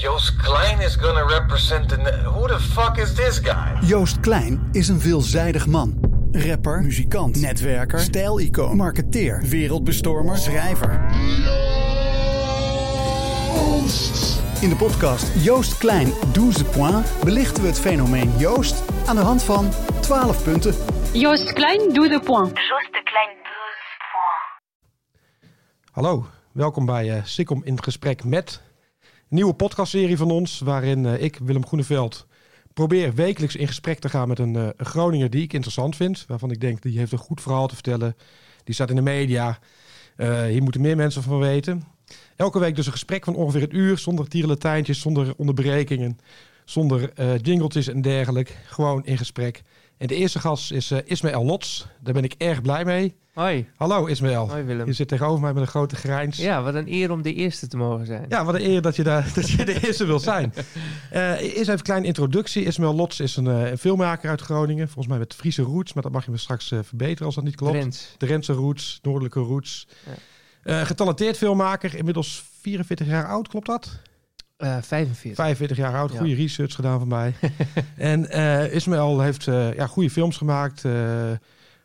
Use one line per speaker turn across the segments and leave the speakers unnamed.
Joost Klein is gonna represent the. Who the fuck is this guy?
Joost Klein is een veelzijdig man. Rapper, muzikant, netwerker, stijlicoon, marketeer, wereldbestormer, schrijver. In de podcast Joost Klein 12 points belichten we het fenomeen Joost aan de hand van 12 punten.
Joost Klein, doe de point.
Joost de Klein 12 points.
Hallo, welkom bij uh, Sikkom in gesprek met nieuwe podcastserie van ons, waarin uh, ik, Willem Groeneveld, probeer wekelijks in gesprek te gaan met een, uh, een Groninger die ik interessant vind, waarvan ik denk die heeft een goed verhaal te vertellen, die staat in de media, hier moeten meer mensen van weten. Elke week dus een gesprek van ongeveer een uur, zonder tierenlatijntjes, zonder onderbrekingen, zonder jingletjes en dergelijke, gewoon in gesprek. En de eerste gast is uh, Ismaël Lots. Daar ben ik erg blij mee.
Hoi.
Hallo Ismaël.
Hoi Willem.
Je zit tegenover mij met een grote grijns.
Ja, wat een eer om de eerste te mogen zijn.
Ja, wat een eer dat je, daar, dat je de eerste wil zijn. uh, eerst even een kleine introductie. Ismaël Lots is een, uh, een, filmmaker uit Groningen. Volgens mij met Friese roots, maar dat mag je me straks verbeteren als dat niet klopt.
Drents.
Drentse roots, noordelijke roots. Ja. getalenteerd filmmaker, inmiddels 44 jaar oud, klopt dat?
Uh, 45.
45 jaar oud, goede ja. research gedaan van mij. en uh, Ismaël heeft uh, ja, goede films gemaakt,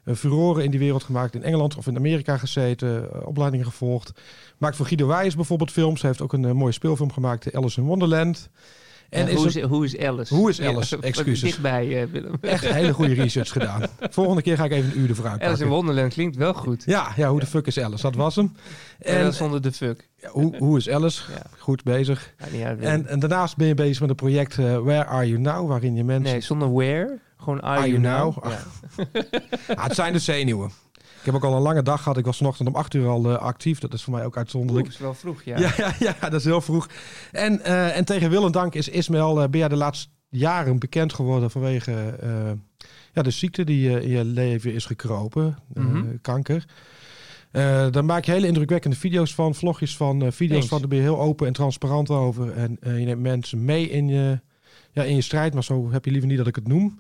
furoren in die wereld gemaakt, in Engeland of in Amerika gezeten, opleidingen gevolgd. Maakt voor Guido Wijs bijvoorbeeld films, heeft ook een mooie speelfilm gemaakt, Alice in Wonderland.
En ja, hoe, is, hoe is Alice?
Hoe is Alice? Excuses.
Dichtbij, Willem.
Echt hele goede research gedaan. Volgende keer ga ik even een uur ervoor uitpakken.
Alice in Wonderland klinkt wel goed.
Ja, ja hoe de fuck is Alice? Dat was hem.
En, en zonder de fuck.
Ja, hoe, hoe is Alice? Ja. Goed bezig.
Ja,
en, en daarnaast ben je bezig met een project uh, Where Are You Now? Waarin je mensen...
Nee, zonder where. Gewoon Are,
are
You,
you Now?
now?
ah, het zijn de zenuwen. Ik heb ook al een lange dag gehad. Ik was vanochtend om 8 uur al uh, actief. Dat is voor mij ook uitzonderlijk.
Dat is wel vroeg, ja.
Ja, ja, ja dat is heel vroeg. En, uh, en tegen wil en dank is Ismaël, uh, ben jij de laatste jaren bekend geworden vanwege ja, de ziekte die in je leven is gekropen. Mm -hmm. Kanker. Uh, daar maak je hele indrukwekkende video's van, vlogjes van, uh, video's van. Daar ben je heel open en transparant over. En uh, je neemt mensen mee in je, ja, in je strijd, maar zo heb je liever niet dat ik het noem.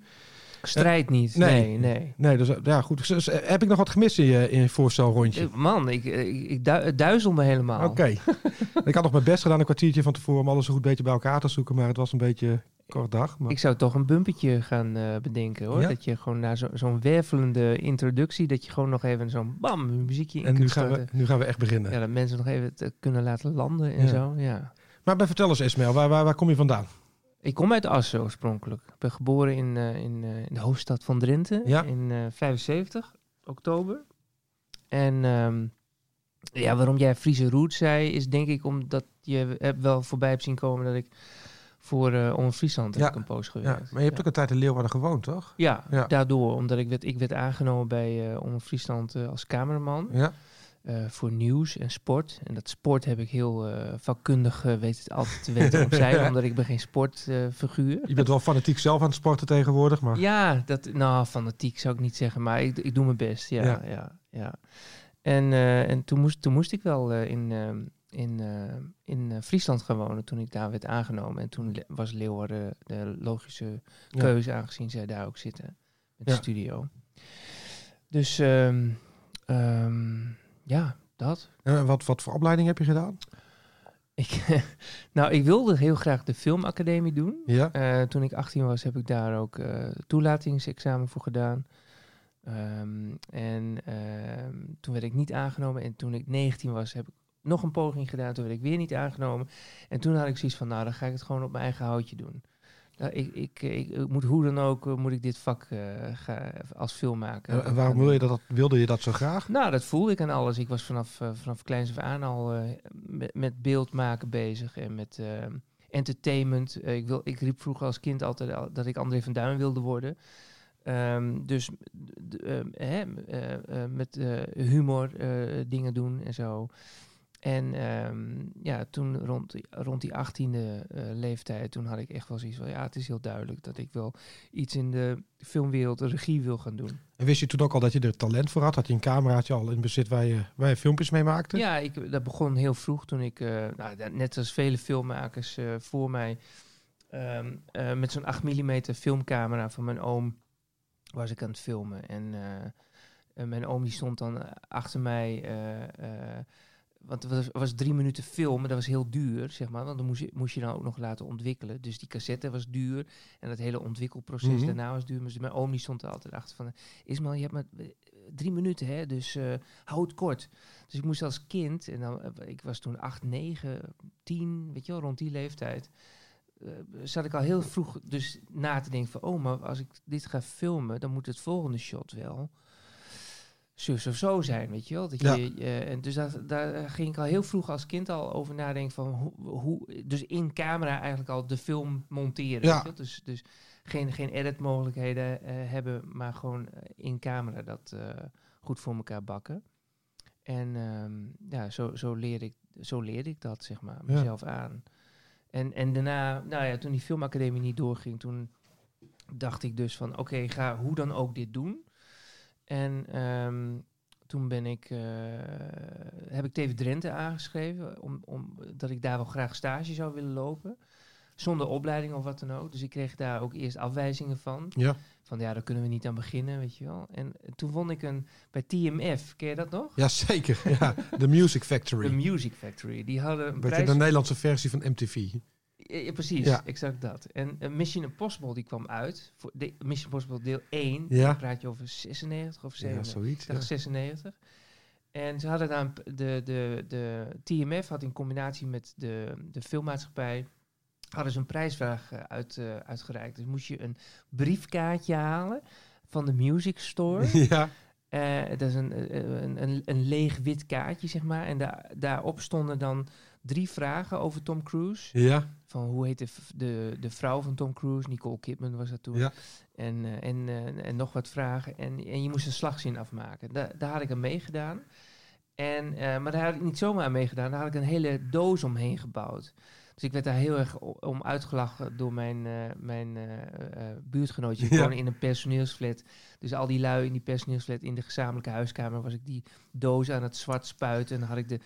Strijd niet, nee, nee. nee.
nee dus ja, goed. Dus, heb ik nog wat gemist in je, in je voorstelrondje?
Man, ik, ik, ik du duizel me helemaal.
Oké. Okay. ik had nog mijn best gedaan, een kwartiertje van tevoren, om alles een goed beetje bij elkaar te zoeken, maar het was een beetje kort dag. Maar...
Ik zou toch een bumpetje gaan uh, bedenken hoor.
Ja?
Dat je gewoon na zo'n zo wervelende introductie, dat je gewoon nog even zo'n bam, muziekje in
En nu
kunt
gaan, we, nu gaan we echt beginnen.
Ja, dat mensen nog even het kunnen laten landen en
Ja.
zo. Ja.
Maar bij vertel eens Ismael, waar, waar, waar kom je vandaan?
Ik kom uit Assen oorspronkelijk. Ik ben geboren in, uh, in, uh, in de hoofdstad van Drenthe
Ja.
in uh, 75, oktober. En um, ja, waarom jij Friese Root zei, is denk ik omdat je hebt wel voorbij hebt zien komen dat ik voor uh, Om Friesland heb een poos gewerkt.
Ja, maar je hebt ook een tijd in Leeuwarden gewoond, toch?
Ja, daardoor. Omdat ik werd, ik werd aangenomen bij Om Friesland als cameraman.
Ja.
Uh, voor nieuws en sport. En dat sport heb ik heel uh, vakkundig uh, weet het altijd te weten omzeilen, omdat ik ben geen sportfiguur.
Je bent wel fanatiek zelf aan het sporten tegenwoordig, maar...
Ja, dat, nou, fanatiek zou ik niet zeggen, maar ik, ik doe mijn best. Ja,
Ja.
ja. En, en toen, moest, toen moest ik wel in, uh, in, in Friesland gaan wonen toen ik daar werd aangenomen. En toen was Leeuwarden de logische
Ja.
keuze, aangezien zij daar ook zitten met
Ja.
de studio. Dus um, um, ja, dat.
En wat, wat voor opleiding heb je gedaan?
Ik, nou, ik wilde heel graag de filmacademie doen.
Ja.
Uh, toen ik 18 was, heb ik daar ook uh, toelatingsexamen voor gedaan. Um, en um, toen werd ik niet aangenomen. En toen ik 19 was, heb ik nog een poging gedaan. Toen werd ik weer niet aangenomen. En toen had ik zoiets van, nou, dan ga ik het gewoon op mijn eigen houtje doen. Ik, ik, ik, ik, moet hoe dan ook, uh, moet ik dit vak uh, ga, als filmmaker.
En waarom wil je dat, wilde je dat zo graag?
Nou, dat voelde ik aan alles. Ik was vanaf, uh, vanaf kleins af aan al met, met beeld maken bezig en met entertainment. Ik, wil, ik riep vroeger als kind altijd al dat ik André van Duin wilde worden. Um, dus hè, met humor dingen doen en zo. En ehm, ja, toen rond, die- rond die achttiende eh leeftijd, toen had ik echt wel zoiets van, ja, het is heel duidelijk dat ik wel iets in de filmwereld, de regie wil gaan doen.
En wist je toen ook al dat je er talent voor had? Had je een cameraatje al in bezit waar je, waar je filmpjes mee maakte?
Ja, ik, dat begon heel vroeg toen ik, eh, nou, net als vele filmmakers eh, voor mij, ehm, eh, met zo'n 8 mm filmcamera van mijn oom was ik aan het filmen. En, mijn oom die stond dan achter mij, want het was, was drie minuten filmen, dat was heel duur, zeg maar, want dan moest je, moest je dan ook nog laten ontwikkelen. Dus die cassette was duur en het hele ontwikkelproces
Mhm.
daarna was duur. Dus mijn oom die stond er altijd achter van, Ismael, je hebt maar eh, drie minuten, hè, dus eh hou het kort. Dus ik moest als kind, en dan, eh, ik was toen 8, 9, 10, weet je wel, rond die leeftijd. eh, zat ik al heel vroeg dus na te denken van, oh, maar als ik dit ga filmen, dan moet het volgende shot wel zus of zo zijn, weet je wel. Dat
Ja.
je, en dus dat, daar ging ik al heel vroeg als kind al over nadenken van hoe, hoe dus in camera eigenlijk al de film monteren.
Ja.
weet je wel. Dus, dus geen, geen edit mogelijkheden eh, hebben, maar gewoon eh, in camera dat eh, goed voor elkaar bakken. En ehm, ja, zo, zo, leerde ik, zo leerde ik dat, zeg maar,
Ja.
mezelf aan. En, en daarna, nou ja, toen die filmacademie niet doorging, toen dacht ik dus van, oké, ga hoe dan ook dit doen. En ehm, toen ben ik, eh, heb ik TV Drenthe aangeschreven, om, om, dat ik daar wel graag stage zou willen lopen. Zonder opleiding of wat dan ook. Dus ik kreeg daar ook eerst afwijzingen van.
Ja.
Van ja, daar kunnen we niet aan beginnen, weet je wel. En toen vond ik een, bij TMF, ken je dat nog?
Jazeker, ja. The Music Factory.
De Music Factory. Die hadden een
Beetje
prijs...
de Nederlandse versie van MTV.
Ja, ja, precies,
Ja.
exact dat. En eh, Mission Impossible die kwam uit. Voor de, Mission Impossible deel 1.
Ja.
Dan praat je over 96 of
Ja,
97.
zoiets.
Ik dacht 96. En ze hadden dan de, de, de TMF had in combinatie met de, de filmmaatschappij hadden ze een prijsvraag eh, uit, eh, uitgereikt. Dus moest je een briefkaartje halen van de Music Store.
Ja.
Dat is een, een, een, een leeg wit kaartje, zeg maar. En daar daarop stonden dan drie vragen over Tom Cruise.
Ja.
Van hoe heet de, de, de vrouw van Tom Cruise? Nicole Kidman was dat toen.
Ja.
En, eh, en, eh, en nog wat vragen. En, en je moest een slagzin afmaken. Da daar had ik aan meegedaan. En, eh, maar daar had ik niet zomaar aan meegedaan. Daar had ik een hele doos omheen gebouwd. Dus ik werd daar heel erg om uitgelachen door mijn, mijn eh, buurtgenootje. Ik
Ja.
woonde in een personeelsflat. Dus al die lui in die personeelsflat in de gezamenlijke huiskamer was ik die doos aan het zwart spuiten. En dan had ik de,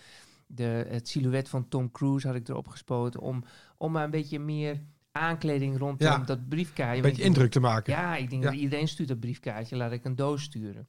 de, het silhouet van Tom Cruise had ik erop gespoten. Om, om maar een beetje meer aankleding rondom
Ja.
dat briefkaartje.
Een beetje indruk te maken.
ja, ik denk
Ja.
dat iedereen stuurt dat briefkaartje. Laat ik een doos sturen.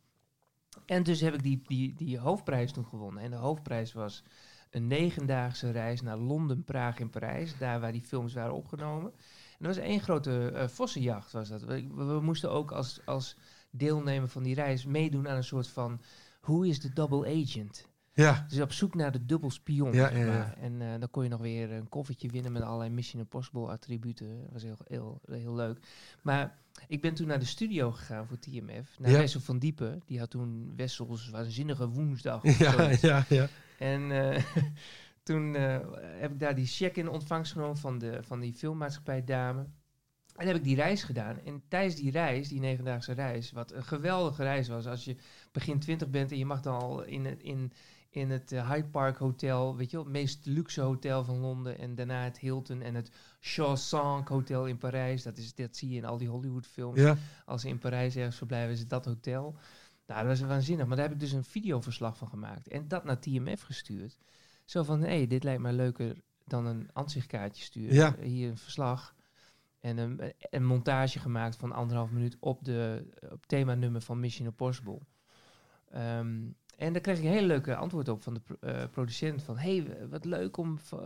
En dus heb ik die, die, die hoofdprijs toen gewonnen. En de hoofdprijs was een negendaagse reis naar Londen, Praag en Parijs. Daar waar die films waren opgenomen. En dat was één grote eh vossenjacht. Was dat. We, we- we moesten ook als, als deelnemer van die reis meedoen aan een soort van... Hoe is de double agent?
Ja.
Dus op zoek naar de dubbel spion.
Ja,
zeg
ja.
En eh, dan kon je nog weer een koffertje winnen met allerlei Mission Impossible attributen. Dat was heel, heel, heel leuk. Maar ik ben toen naar de studio gegaan voor TMF. Naar. Wessel van Diepen. Die had toen Wessels waanzinnige woensdag.
Ja, ja, ja.
En eh, toen eh, heb ik daar die check in ontvangst genomen van, de, van die filmmaatschappij dame. En heb ik die reis gedaan. En tijdens die reis, die negendaagse reis, wat een geweldige reis was. Als je begin twintig bent en je mag dan al in in, in het eh, Hyde Park Hotel, weet je wel, het meest luxe hotel van Londen. En daarna het Hilton en het Shawshank Hotel in Parijs. Dat, is, dat zie je in al die Hollywood films
Ja.
als ze in Parijs ergens verblijven, is het dat hotel. Nou, dat was waanzinnig. Maar daar heb ik dus een videoverslag van gemaakt. En dat naar TMF gestuurd. Zo van, hé, hey, dit lijkt mij leuker dan een ansichtkaartje sturen.
Ja.
Hier een verslag. En een, een montage gemaakt van anderhalf minuut op de op themanummer van Mission Impossible. Ehm, en daar kreeg ik een hele leuke antwoord op van de eh, producent. Van, hey, wat leuk om eh,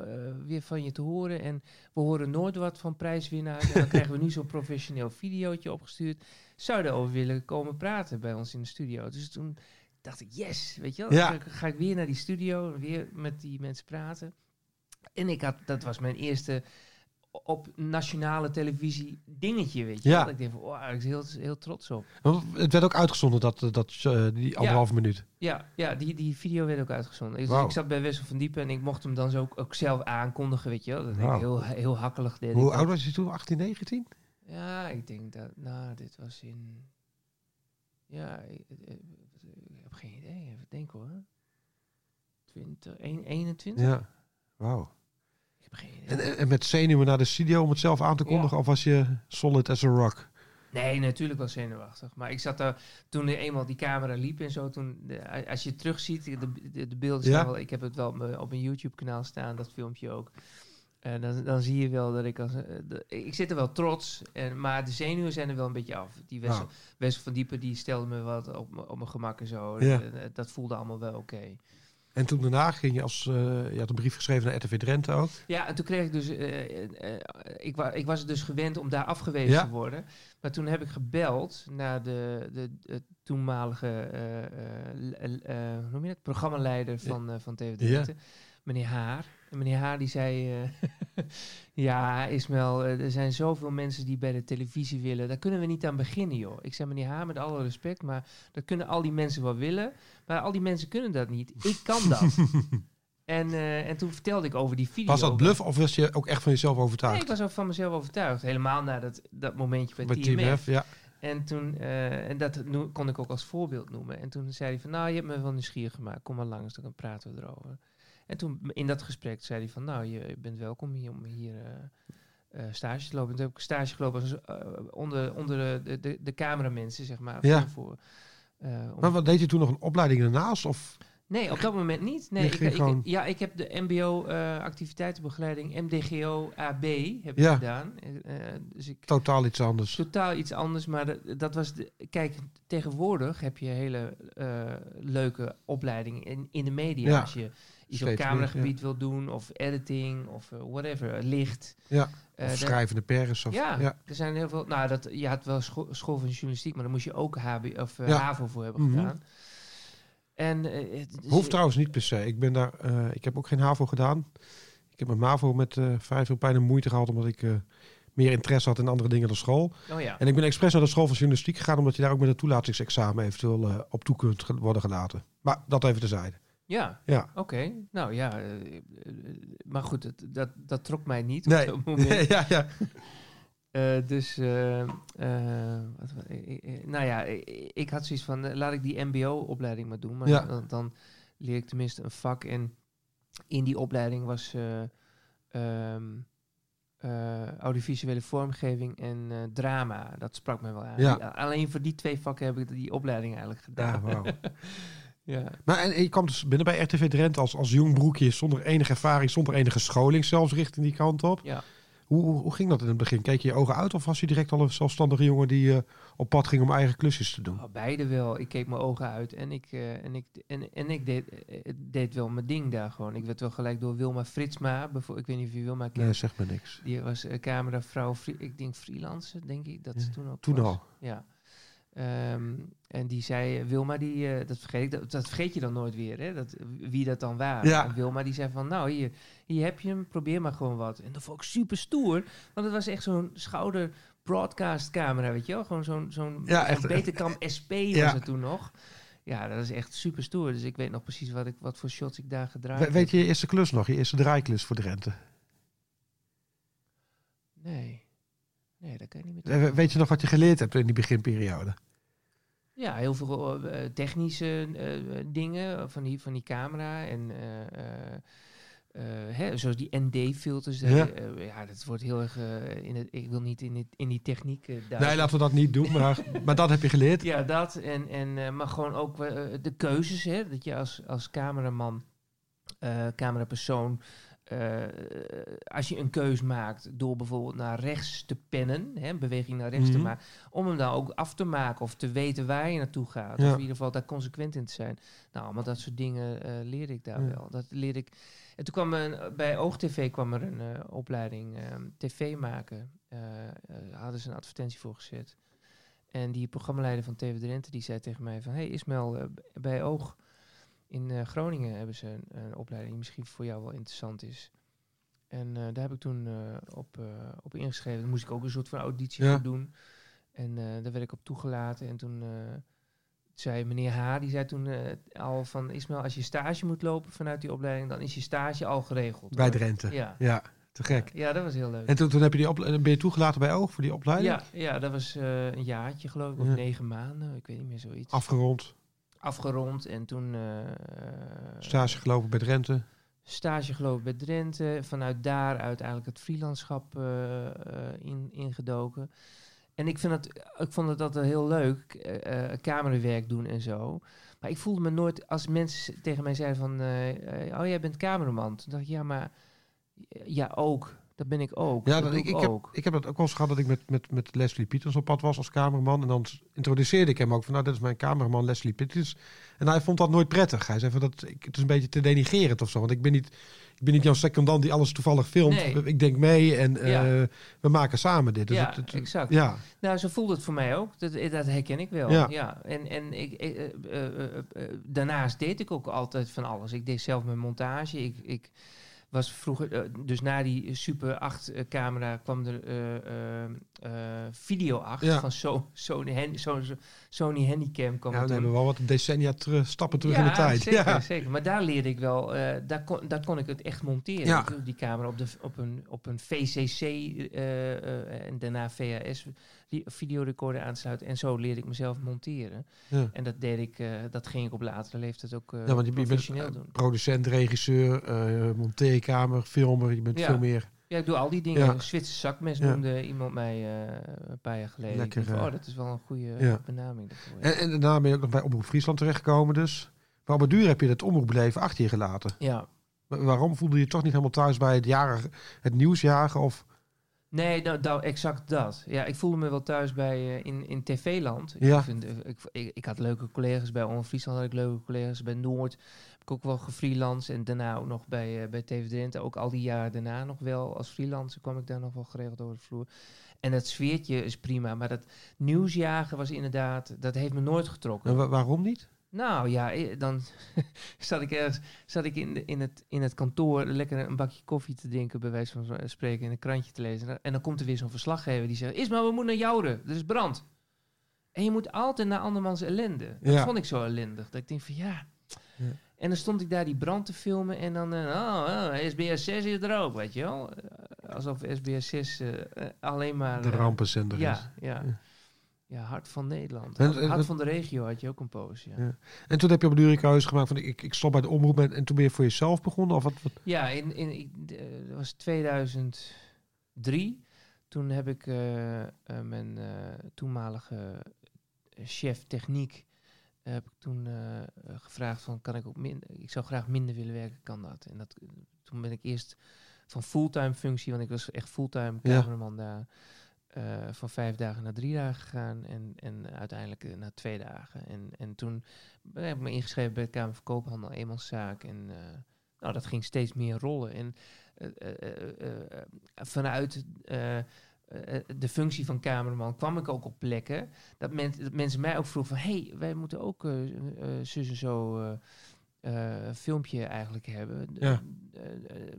weer van je te horen. En we horen nooit wat van prijswinnaars. En dan krijgen we nu zo'n professioneel videootje opgestuurd. Zou je erover willen komen praten bij ons in de studio? Dus toen dacht ik, yes, weet je wel.
Ja.
Dan ga, ga ik weer naar die studio, weer met die mensen praten. En ik had, dat was mijn eerste op nationale televisie dingetje, weet je
Ja.
wel. Ik denk van, wow, ik ben heel, heel trots op.
Het werd ook uitgezonden, dat, dat, eh, die anderhalve minuut.
Ja, ja die, die video werd ook uitgezonden. Dus ik zat bij Wessel van Diepen en ik mocht hem dan zo ook, ook zelf aankondigen, weet je wel. Dat ik heel, heel hakkelig. Deed ik
Hoe
dat.
oud was je toen? 18, 19?
Ja, ik denk dat, nou, dit was in, ja, ik, ik- heb geen idee, even denken hoor. 20, 1, 21?
Ja. Wauw.
Ik heb geen idee.
En, en- met zenuwen naar de studio om het zelf aan te kondigen? Of was je solid as a rock?
Nee, natuurlijk wel zenuwachtig. Maar ik zat daar toen eenmaal die camera liep en zo. Toen, de- als je terugziet, de, de, de beelden
Ja.
staan wel. Ik heb het wel op mijn, YouTube-kanaal staan, dat filmpje ook. En dan, dan zie je wel dat ik als. eh, de- ik zit er wel trots, en, maar de zenuwen zijn er wel een beetje af. Die Wessel,
Nou.
Wessel van Diepen die stelde me wat op, op mijn gemak en zo.
Ja.
Eh, dat voelde allemaal wel oké.
En toen daarna ging je als... eh, je had een brief geschreven naar RTV Drenthe ook.
Ja, en toen kreeg ik dus. eh, eh, ik, wa ik was dus gewend om daar afgewezen
Ja.
te worden. Maar toen heb ik gebeld naar de, de, de toenmalige. noem je dat? Programmaleider van, van TV
Ja.
Drenthe. Meneer Haar. En meneer Haar die zei. eh, ja, Ismael, eh, er zijn zoveel mensen die bij de televisie willen. Daar kunnen we niet aan beginnen, joh. Ik zei, meneer Haar, met alle respect. Maar dat kunnen al die mensen wel willen. Maar al die mensen kunnen dat niet. Ik kan dat. En, eh, en toen vertelde ik over die video.
Was dat bluff of was je ook echt van jezelf
Nee,
overtuigd?
ik was ook van mezelf overtuigd. Helemaal na dat, dat momentje bij,
Bij
TMF.
Ja.
En toen, en dat kon ik ook als voorbeeld noemen. En toen zei hij van, nou, je hebt me wel nieuwsgierig gemaakt. Kom maar langs, dan praten we erover. En toen in dat gesprek zei hij van, nou, je, je bent welkom hier om hier eh, eh, stage te lopen. En toen heb ik stage gelopen als, eh, onder, onder de, de, de cameramensen, zeg maar.
Ja.
Voor, om-
Maar wat deed je toen nog een opleiding ernaast? Of
Nee, op dat moment niet. Nee, ik, ja, ik heb de MBO eh, activiteitenbegeleiding MDGO AB heb ik gedaan. Dus ik
totaal iets anders?
totaal iets anders, maar dat, dat was de, kijk, tegenwoordig heb je hele leuke opleidingen in, in de media
Ja,
als je iets
steeds
op cameragebied wil doen of editing of eh, whatever, licht.
Ja,
Eh,
of schrijvende pers? Of,
ja,
ja.
er zijn heel veel. Nou, dat, je had wel scho- school van journalistiek, maar daar moest je ook HB of eh,
Ja.
HAVO voor hebben
Mhm.
gedaan. En het- dus-
Hoeft trouwens niet per se. Ik, ben daar, ik heb ook geen HAVO gedaan. Ik heb mijn MAVO met vrij veel pijn en moeite gehad... omdat ik meer interesse had in andere dingen dan school.
Oh ja.
En ik ben expres naar de school van journalistiek gegaan... omdat je daar ook met een toelatingsexamen eventueel op toe kunt worden gelaten. Maar dat even terzijde.
Ja,
Ja.
oké. Nou ja, eh, eh, maar goed, het, dat, dat trok mij niet
Nee.
op dat moment.
ja, ja.
Eh, dus, wat, wa- nou ja, ik, had zoiets van, laat ik die mbo-opleiding maar doen. Maar
Ja.
dan, dan leer ik tenminste een vak. En in die opleiding was eh, ehm, eh, audiovisuele vormgeving en drama. Dat sprak me wel aan.
Ja.
Alleen voor die twee vakken heb ik die opleiding eigenlijk
Ja,
gedaan. ja.
Maar en, en je kwam dus binnen bij RTV Drenthe als, als jong broekje... zonder enige ervaring, zonder enige scholing zelfs richting die kant op.
Ja.
Hoe, hoe, hoe ging dat in het begin? Keek je je ogen uit of was je direct al een zelfstandige jongen... die eh, op pad ging om eigen klusjes te doen?
Oh, beide wel. Ik keek mijn ogen uit en ik, eh, en ik, en, en ik deed, eh, deed wel mijn ding daar gewoon. Ik werd wel gelijk door Wilma Fritsma, ik weet niet of je Wilma kent.
Nee, zeg maar niks.
Die was cameravrouw, ik denk freelancer, denk ik, dat ze
Ja,
toen ook
Toen
was.
al.
Ja. Ehm, en die zei, eh, Wilma, die, eh, dat, vergeet ik, dat, dat vergeet je dan nooit weer, hè? Dat, wie dat dan waren.
Ja.
En Wilma die zei van, nou hier, hier heb je hem, probeer maar gewoon wat. En dat vond ik super stoer, want het was echt zo'n schouder broadcast camera, weet je wel? Gewoon zo'n zo'n
Ja.
Betacam SP
Ja.
was het toen nog. Ja, dat is echt super stoer. Dus ik weet nog precies wat, ik, wat voor shots ik daar gedraaid
We-
heb.
weet je je eerste klus nog? Je eerste draaiklus voor Drenthe?
Nee. Nee, dat kan je niet meer
Eh, we- Weet je nog wat je geleerd hebt in die beginperiode?
Ja, heel veel eh, technische eh, eh, dingen van die, van die camera en hè, zoals die ND-filters.
Ja.
Ja. ja, dat wordt heel erg in het. Ik wil niet in, het, in die techniek.
Nee, laten we dat niet doen, maar, maar dat heb je geleerd.
Ja, dat en, en maar gewoon ook de keuzes, hè, dat je als, als cameraman, camerapersoon, eh, als je een keus maakt door bijvoorbeeld naar rechts te pennen, hè, beweging naar rechts
Mhm.
te maken, om hem dan ook af te maken of te weten waar je naartoe gaat.
Ja.
Of in ieder geval daar consequent in te zijn. Nou, allemaal dat soort dingen eh leerde ik daar
Ja.
wel. Dat leerde ik. En toen kwam er een- bij OogTV kwam er een eh, opleiding eh, tv maken. Hadden ze een advertentie voor gezet. En die programmaleider van TV Drenthe die zei tegen mij van... Hey Ismael, b- bij Oog in eh, Groningen hebben ze een, een opleiding... die misschien voor jou wel interessant is. En eh, daar heb ik toen eh, op, op ingeschreven. Moest ik ook een soort van auditie
Ja.
voor doen. En daar werd ik op toegelaten. En toen zei meneer H... die zei toen al van... Ismael, als je stage moet lopen vanuit die opleiding... dan is je stage al geregeld.
Bij
hoor.
Drenthe.
Ja.
Ja, te gek.
Ja, dat was heel leuk.
En toen, toen heb je die ben je toegelaten bij Oog voor die opleiding?
Ja, ja, dat was een jaartje geloof ik, of
Ja.
negen maanden, ik weet niet meer zoiets.
Afgerond.
Afgerond en toen eh,
Stage gelopen bij Drenthe.
stage gelopen bij Drenthe. Vanuit daaruit eigenlijk het freelandschap eh, eh, in, ingedoken. En ik, vind het, ik vond het altijd heel leuk, eh, camerawerk doen en zo. Maar ik voelde me nooit, als mensen tegen mij zeiden van... oh, jij bent cameraman. Toen dacht ik, ja, maar... Ja, ook. Dat ben ik ook.
Ja,
dat
dat, ik, ik, heb,
ook.
ik heb het ook wel eens gehad dat ik met, met, met Leslie Pieters op pad was als cameraman. En dan introduceerde ik hem ook van, nou, dit is mijn cameraman Leslie Pieters. En hij vond dat nooit prettig. Hij zei van, dat, ik, het is een beetje te denigrerend of zo. Want ik ben niet, ik ben niet jouw secondant die alles toevallig filmt.
Nee.
Ik denk mee en eh, we maken samen dit. Dus
ja,
het, het-
exact.
Ja,
Nou, zo voelde het voor mij ook. Dat, eh, dat herken ik wel.
Ja.
Ja. En, en ik, eh, daarnaast deed ik ook altijd van alles. Ik deed zelf mijn montage. Ik, ik was vroeger, eh, dus na die Super 8 eh, camera kwam er eh, Video 8
Ja.
van so, Sony, so- Sony Handycam. Kwam
ja we hebben wel wat decennia terug, stappen terug
ja,
in de tijd.
Zeker,
ja.
zeker. Maar daar leerde ik wel, daar, kon, daar kon ik het echt monteren.
Ja.
Die camera op, de, op, een, op een VCC en daarna VHS videorecorder aansluiten. En zo leerde ik mezelf monteren.
Ja.
En dat deed ik, eh, dat ging ik op latere leeftijd ook eh
Ja, want je, bent
professioneel doen.
producent, regisseur, eh monteerkamer, filmer. Je bent
Ja.
veel meer.
Ja, ik doe al die dingen.
Ja.
Zwitserse zakmes noemde iemand mij een paar jaar geleden.
Lekker,
ik oh, dat is wel een goede benaming daarvoor.
En, en daarna ben je ook nog bij Omroep Friesland terechtgekomen dus. Maar op het duur heb je het omroepbeleven achter je gelaten.
ja.
Wa- Waarom voelde je je toch niet helemaal thuis bij het, jagen, het nieuwsjagen? Of,
Nee, nou, nou, exact dat. Ja, ik voelde me wel thuis bij eh, in, in TV-land.
Ja.
Ik, vind, eh, ik, ik, ik had leuke collega's bij Omroep Friesland, had ik leuke collega's bij Noord. Heb ik ook wel gefreelance en daarna ook nog bij, eh, bij TV Drenthe. Ook al die jaren daarna nog wel als freelancer kwam ik daar nog wel geregeld over de vloer. En dat sfeertje is prima, maar dat nieuwsjagen was inderdaad, dat heeft me nooit getrokken.
en wa- waarom niet?
Nou ja, eh, dan zat ik ergens zat ik in, de, in, het, in het kantoor lekker een bakje koffie te drinken, bij wijze van spreken, en een krantje te lezen. En dan komt er weer zo'n verslaggever die zegt: Isma, we moeten naar Jouren, er is brand. En je moet altijd naar andermans ellende. Dat
Ja.
vond ik zo ellendig. Dat ik denk van ja.
Ja.
En dan stond ik daar die brand te filmen en dan, eh, oh, SBS 6 is er ook, weet je wel. Eh, Alsof SBS 6 eh, eh, alleen maar...
De rampenzender is.
ja, ja.
Ja.
Ja, Hart van Nederland.
En-
Hart,
en-
Hart van de regio had je ook een poos, ja.
Ja. En toen heb je op een keuze gemaakt van ik, ik stop bij de omroep en, en toen ben je voor jezelf begonnen? Of wat, wat?
Ja, in, in, ik- eh, dat was 2003. Toen heb ik eh, eh, mijn toenmalige chef techniek heb ik toen gevraagd van kan ik ook minder ik zou graag minder willen werken kan dat en dat toen ben ik eerst van fulltime functie want ik was echt fulltime
Ja.
cameraman daar eh, van vijf dagen naar drie dagen gegaan en, en uiteindelijk eh, naar twee dagen en, en toen ben ik me ingeschreven bij de Kamer van Koophandel eenmanszaak en eh, nou dat ging steeds meer rollen en eh, eh, eh, eh, vanuit eh, eh, de functie van cameraman kwam ik ook op plekken dat, men, dat mensen mij ook vroegen van... hey, wij moeten ook eh eh, zus en zo eh, eh, een filmpje eigenlijk hebben.
Ja.
Eh, eh,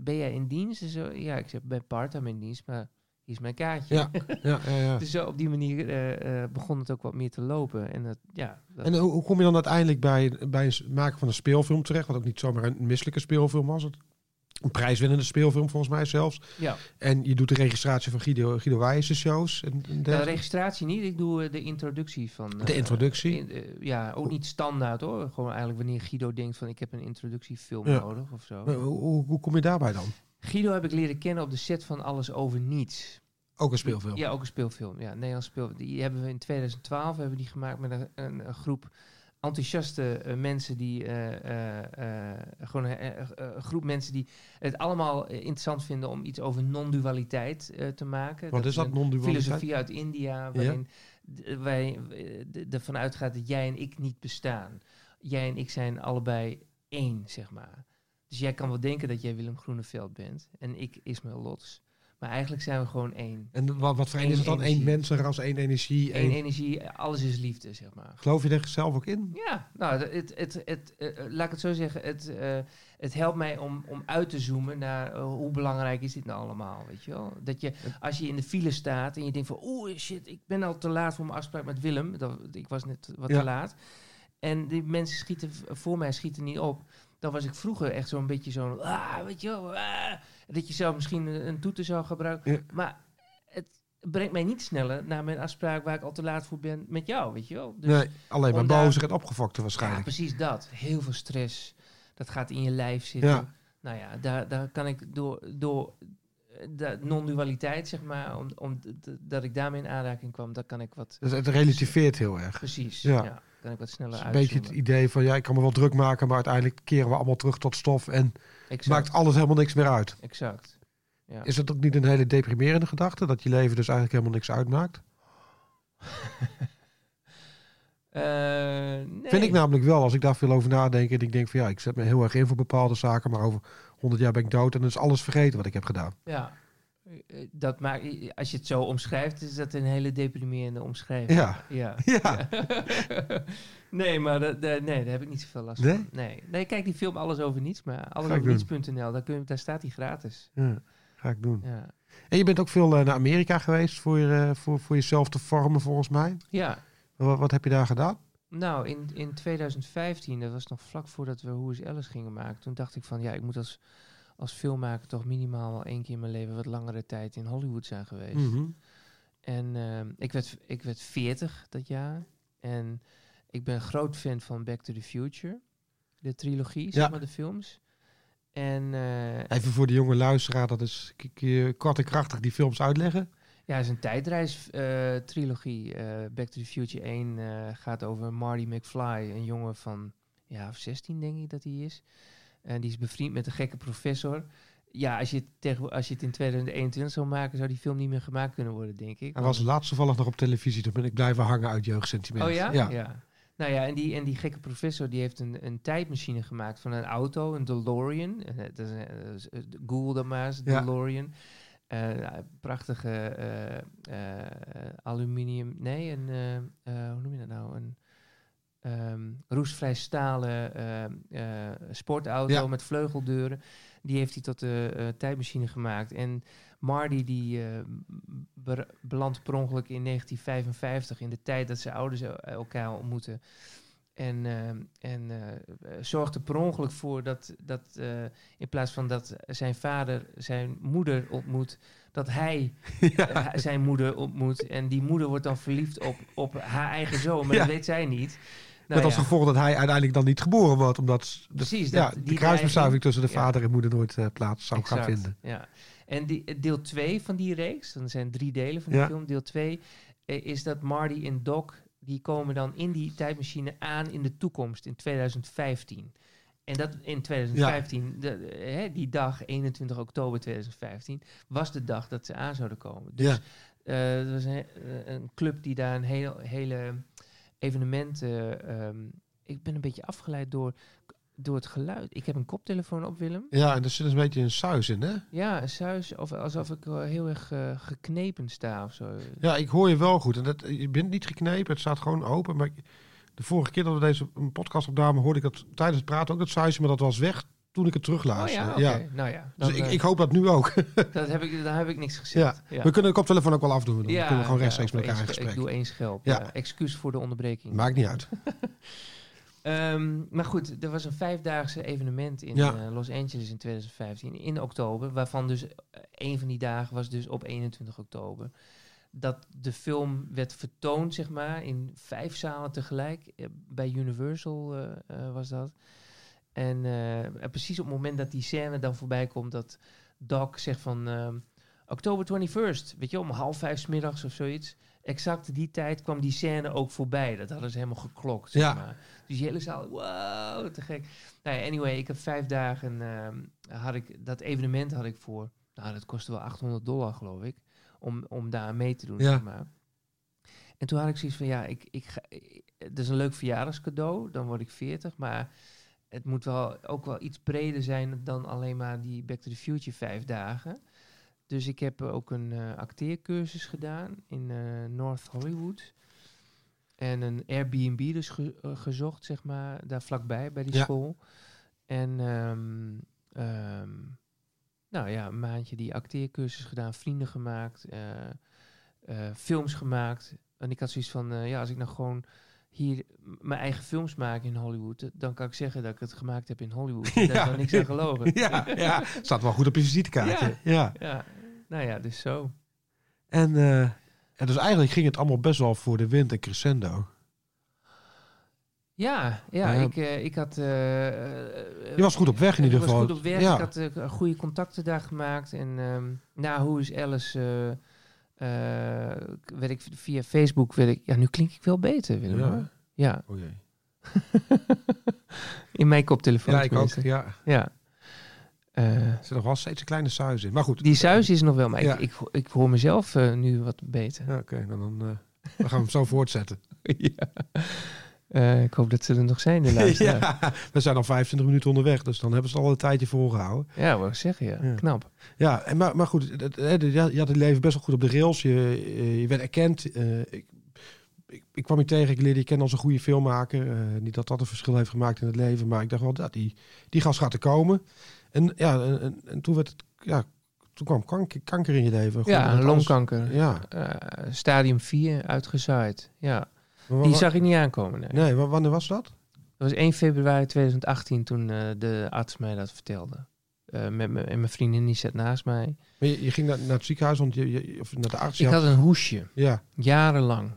ben jij in dienst? Ja, ik zeg, ben part-time in dienst, maar hier is mijn kaartje.
Ja, ja, ja. ja.
Dus zo op die manier eh, eh, begon het ook wat meer te lopen. En dat, ja, dat-
En hoe, hoe kom je dan uiteindelijk bij, bij het maken van een speelfilm terecht? Wat ook niet zomaar een misselijke speelfilm was. Het, een prijswinnende speelfilm volgens mij zelfs.
ja.
En je doet de registratie van Guido, Guido Wijs' shows. En, en
De registratie niet, ik doe eh, de introductie van...
De introductie?
in- ja, ook niet standaard hoor. Gewoon eigenlijk wanneer Guido denkt van ik heb een introductiefilm
Ja.
nodig of zo.
Hoe, hoe kom je daarbij dan?
Guido heb ik leren kennen op de set van Alles Over Niets.
Ook een speelfilm.
Ja, ook een speelfilm. Ja, Nederlands speelfilm. Die hebben we in 2012 hebben we die gemaakt met een, een, een groep enthousiaste eh, mensen die eh, eh, gewoon een, groep mensen die het allemaal interessant vinden om iets over non-dualiteit te maken.
Wat is dat, non-dualiteit?
Filosofie uit India, waarin wij ervan uitgaat dat jij en ik niet bestaan. Jij en ik zijn allebei één, zeg maar. Dus jij kan wel denken dat jij Willem Groeneveld bent en ik Ismail Lots. Maar eigenlijk zijn we gewoon één.
En wat, wat voor één is het dan?
Eén
mensenras, één energie.
Eén
Één...
energie, alles is liefde, zeg maar.
Geloof je er zelf ook in?
Ja, nou, het, het, het, eh, eh, laat ik het zo zeggen. Het, eh, het helpt mij om, om uit te zoomen naar hoe belangrijk is dit nou allemaal, weet je wel? Dat je, als je in de file staat en je denkt van... Oeh, shit, ik ben al te laat voor mijn afspraak met Willem. Dat, ik was net wat
Ja.
te laat. En die mensen schieten voor mij schieten niet op. Dan was ik vroeger echt zo'n beetje zo'n... Ah, weet je wel, ah, dat je zelf misschien een, een toeter zou gebruiken.
Ja.
Maar het, brengt mij niet sneller naar mijn afspraak waar ik al te laat voor ben met jou, weet je wel. Dus,
nee, alleen maar
om
bozer en opgefokte
ja,
waarschijnlijk.
precies dat. Heel veel stress. Dat gaat in je lijf zitten.
Ja.
Nou ja, daar, daar kan ik door, door de non-dualiteit, zeg maar, om, om, d- dat ik daarmee in aanraking kwam, daar kan ik wat,
Dus het relativeert heel erg.
precies,
Ja.
ja. Kan ik wat
Het
sneller
is een beetje het idee van ja, ik kan me wel druk maken, maar uiteindelijk keren we allemaal terug tot stof en
Exact,
maakt alles helemaal niks meer uit.
exact. Ja.
Is dat ook niet een hele deprimerende gedachte? Dat je leven dus eigenlijk helemaal niks uitmaakt?
Eh, nee.
Vind ik namelijk wel, als ik daar veel over nadenk. En ik denk van ja, ik zet me heel erg in voor bepaalde zaken. Maar over 100 jaar ben ik dood en dan is alles vergeten wat ik heb gedaan.
Ja. Dat maakt, als je het zo omschrijft, is dat een hele deprimerende omschrijving.
Ja,
Ja.
ja.
nee, maar dat, nee, daar heb ik niet zoveel last
Nee?
van. Nee. nee, kijk die film Alles Over Niets, maar allesoverniets.nl, daar, kun je- daar staat die gratis.
ja ga ik doen.
Ja.
En je bent ook veel eh, naar Amerika geweest voor, eh, voor, voor jezelf te vormen volgens mij.
ja,
Wat, wat heb je daar gedaan?
nou, in, in 2015, dat was nog vlak voordat we Who is Alice gingen maken, toen dacht ik van, ja, ik moet als, als filmmaker toch minimaal wel één keer in mijn leven wat langere tijd in Hollywood zijn geweest.
Mhm.
En ehm, ik, werd, ik werd 40 dat jaar. En ik ben groot fan van Back to the Future. De trilogie,
Ja.
zeg maar, de films. En eh,
Even voor de jonge luisteraar, dat is kort en krachtig die films uitleggen.
ja, het is een tijdreis-trilogie. Eh, Back to the Future 1 eh, gaat over Marty McFly, een jongen van ja, of 16 denk ik dat hij is. En die is bevriend met een gekke professor. Ja, als je, het tegen, als je het in 2021 zou maken, zou die film niet meer gemaakt kunnen worden, denk ik.
Hij was laatst toevallig nog op televisie, toen ben ik blijven hangen uit jeugdsentiment.
Oh ja?
Ja.
Nou ja, en die, en die gekke professor die heeft een, een tijdmachine gemaakt van een auto, een DeLorean. Eh, Dat is, eh, eh, Google maar eens,
Ja.
DeLorean. Eh, prachtige eh, eh, aluminium, nee, een, eh, eh, hoe noem je dat nou? Een ehm, roestvrij stalen eh, eh, sportauto
Ja.
met vleugeldeuren. Die heeft hij tot de eh, tijdmachine gemaakt. En Marty die eh, be- belandt per ongeluk in 1955, in de tijd dat zijn ouders el- elkaar ontmoeten. En, eh, en zorgt er per ongeluk voor dat, dat in plaats van dat zijn vader zijn moeder ontmoet, dat hij zijn moeder ontmoet. En die moeder wordt dan verliefd op, op haar eigen zoon, maar
Ja.
dat weet zij niet.
Met
Nou
als
ja,
gevolg dat hij uiteindelijk dan niet geboren wordt. Omdat de,
Precies, dat-
de
die
kruisbestuiving tussen de vader en moeder nooit eh, plaats zou gaan vinden.
Ja. En die, deel 2 van die reeks, dan zijn drie delen van
Ja.
film. Deel 2 is dat Marty en Doc, die komen dan in die tijdmachine aan in de toekomst, in 2015. En dat in 2015, de, eh, hè, die dag, 21 oktober 2015, was de dag dat ze aan zouden komen. Dus
Ja.
eh, er was een, eh, een club die daar een heel, hele evenement... eh, ehm, ik ben een beetje afgeleid door, door het geluid. Ik heb een koptelefoon op, Willem.
Ja, en er zit een beetje een suis in, hè?
Ja, een suis, of alsof ik eh, heel erg eh, geknepen sta of zo.
Ja, ik hoor je wel goed. En dat, je bent niet geknepen, het staat gewoon open. Maar de vorige keer dat we deze een podcast opnamen, hoorde ik dat tijdens het praten ook dat suisje, maar dat was weg toen ik het
Oh
terugluisterde.
ja, oké. Nou ja,
Dus ik,
eh,
ik hoop dat nu ook.
dat heb ik, dan heb ik niks
ja.
gezegd. Ja.
We kunnen de koptelefoon ook wel afdoen. Dan kunnen we gewoon
ja,
rechtstreeks met elkaar in gesprek.
Ik doe één schelp.
Ja.
Ja. excuus voor de onderbreking.
Maakt niet uit.
Ehm, maar goed, er was een vijfdaagse evenement in
Ja.
eh, Los Angeles in 2015, in oktober. Waarvan dus eh, een van die dagen was dus op 21 oktober. Dat de film werd vertoond, zeg maar, in vijf zalen tegelijk. Bij Universal was dat. En eh, precies op het moment dat die scène dan voorbij komt, dat Doc zegt van ehm oktober 21st, weet je, om half vijf 's middags of zoiets. Exact die tijd kwam die scène ook voorbij. Dat hadden ze helemaal geklokt. Zeg
Ja.
maar. Dus die hele zaal, wow, te gek. Nou ja, anyway, ik heb vijf dagen, ehm, had ik, dat evenement had ik voor, nou dat kostte wel 800 dollar geloof ik, om, om daar mee te doen.
Ja.
Zeg maar. En toen had ik zoiets van, ja, ik, ik ga, het is een leuk verjaardagscadeau, dan word ik 40, maar het moet wel ook wel iets breder zijn dan alleen maar die Back to the Future vijf dagen. Dus ik heb ook een eh, acteercursus gedaan in eh, North Hollywood. En een Airbnb dus ge- eh, gezocht, zeg maar, daar vlakbij, bij die
Ja.
school. En ehm, ehm, nou ja, een maandje die acteercursus gedaan, vrienden gemaakt, films gemaakt. En ik had zoiets van, ja, als ik nou gewoon hier mijn eigen films maak in Hollywood, dan kan ik zeggen dat ik het gemaakt heb in Hollywood. Daar
Ja.
wel niks aan gelogen.
ja, ja, staat wel goed op je visitekaartje. Ja.
Ja, nou ja, dus zo.
En, eh, en dus eigenlijk ging het allemaal best wel voor de wind en crescendo.
Ja, ja,
Ja.
ik, eh, ik had... eh,
Je was goed op weg in
ik
ieder geval.
was goed op weg.
Ja.
Ik had goede contacten daar gemaakt. En ehm na hoe is Alice... eh, eh, werd ik via Facebook... Werd ik, ja, nu klink ik wel beter, Willem.
Ja.
Ja,
Oh jee.
in mijn koptelefoon
Ja, ik ook. Ja.
Ja. Eh,
Er zit nog wel steeds een kleine suis in. Maar goed.
die suis is nog wel, maar
Ja.
ik, ik, ik hoor mezelf eh, nu wat beter.
Ja, Oké, dan, dan, eh, dan gaan we hem zo voortzetten.
ja. Eh, ik hoop dat ze er nog zijn, de
ja, we zijn al 25 minuten onderweg, dus dan hebben ze al een tijdje volgehouden.
Ja, wou ik zeggen, ja. Knap.
Ja, en maar, maar goed, je had je het leven best wel goed op de rails. Je, je werd erkend. Eh, ik, ik, ik kwam je tegen, ik leerde je kennen als een goede filmmaker. Eh, niet dat dat een verschil heeft gemaakt in het leven, maar ik dacht wel, dat die, die gast gaat er komen. En ja, en, en, en toen werd het, ja, toen kwam kanker, kanker in je leven. Goed,
Ja, longkanker.
Ja.
Eh, stadium 4, uitgezaaid. Ja.
Maar
Die zag ik niet aankomen. Nee.
Nee, wa- wanneer was dat?
Dat was 1 februari 2018 toen eh, de arts mij dat vertelde. Eh, met me, en mijn vriendin die zat naast mij.
Maar je, je ging naar, naar het ziekenhuis, want je, je, of naar de arts.
Ik had een hoesje,
Ja,
jarenlang.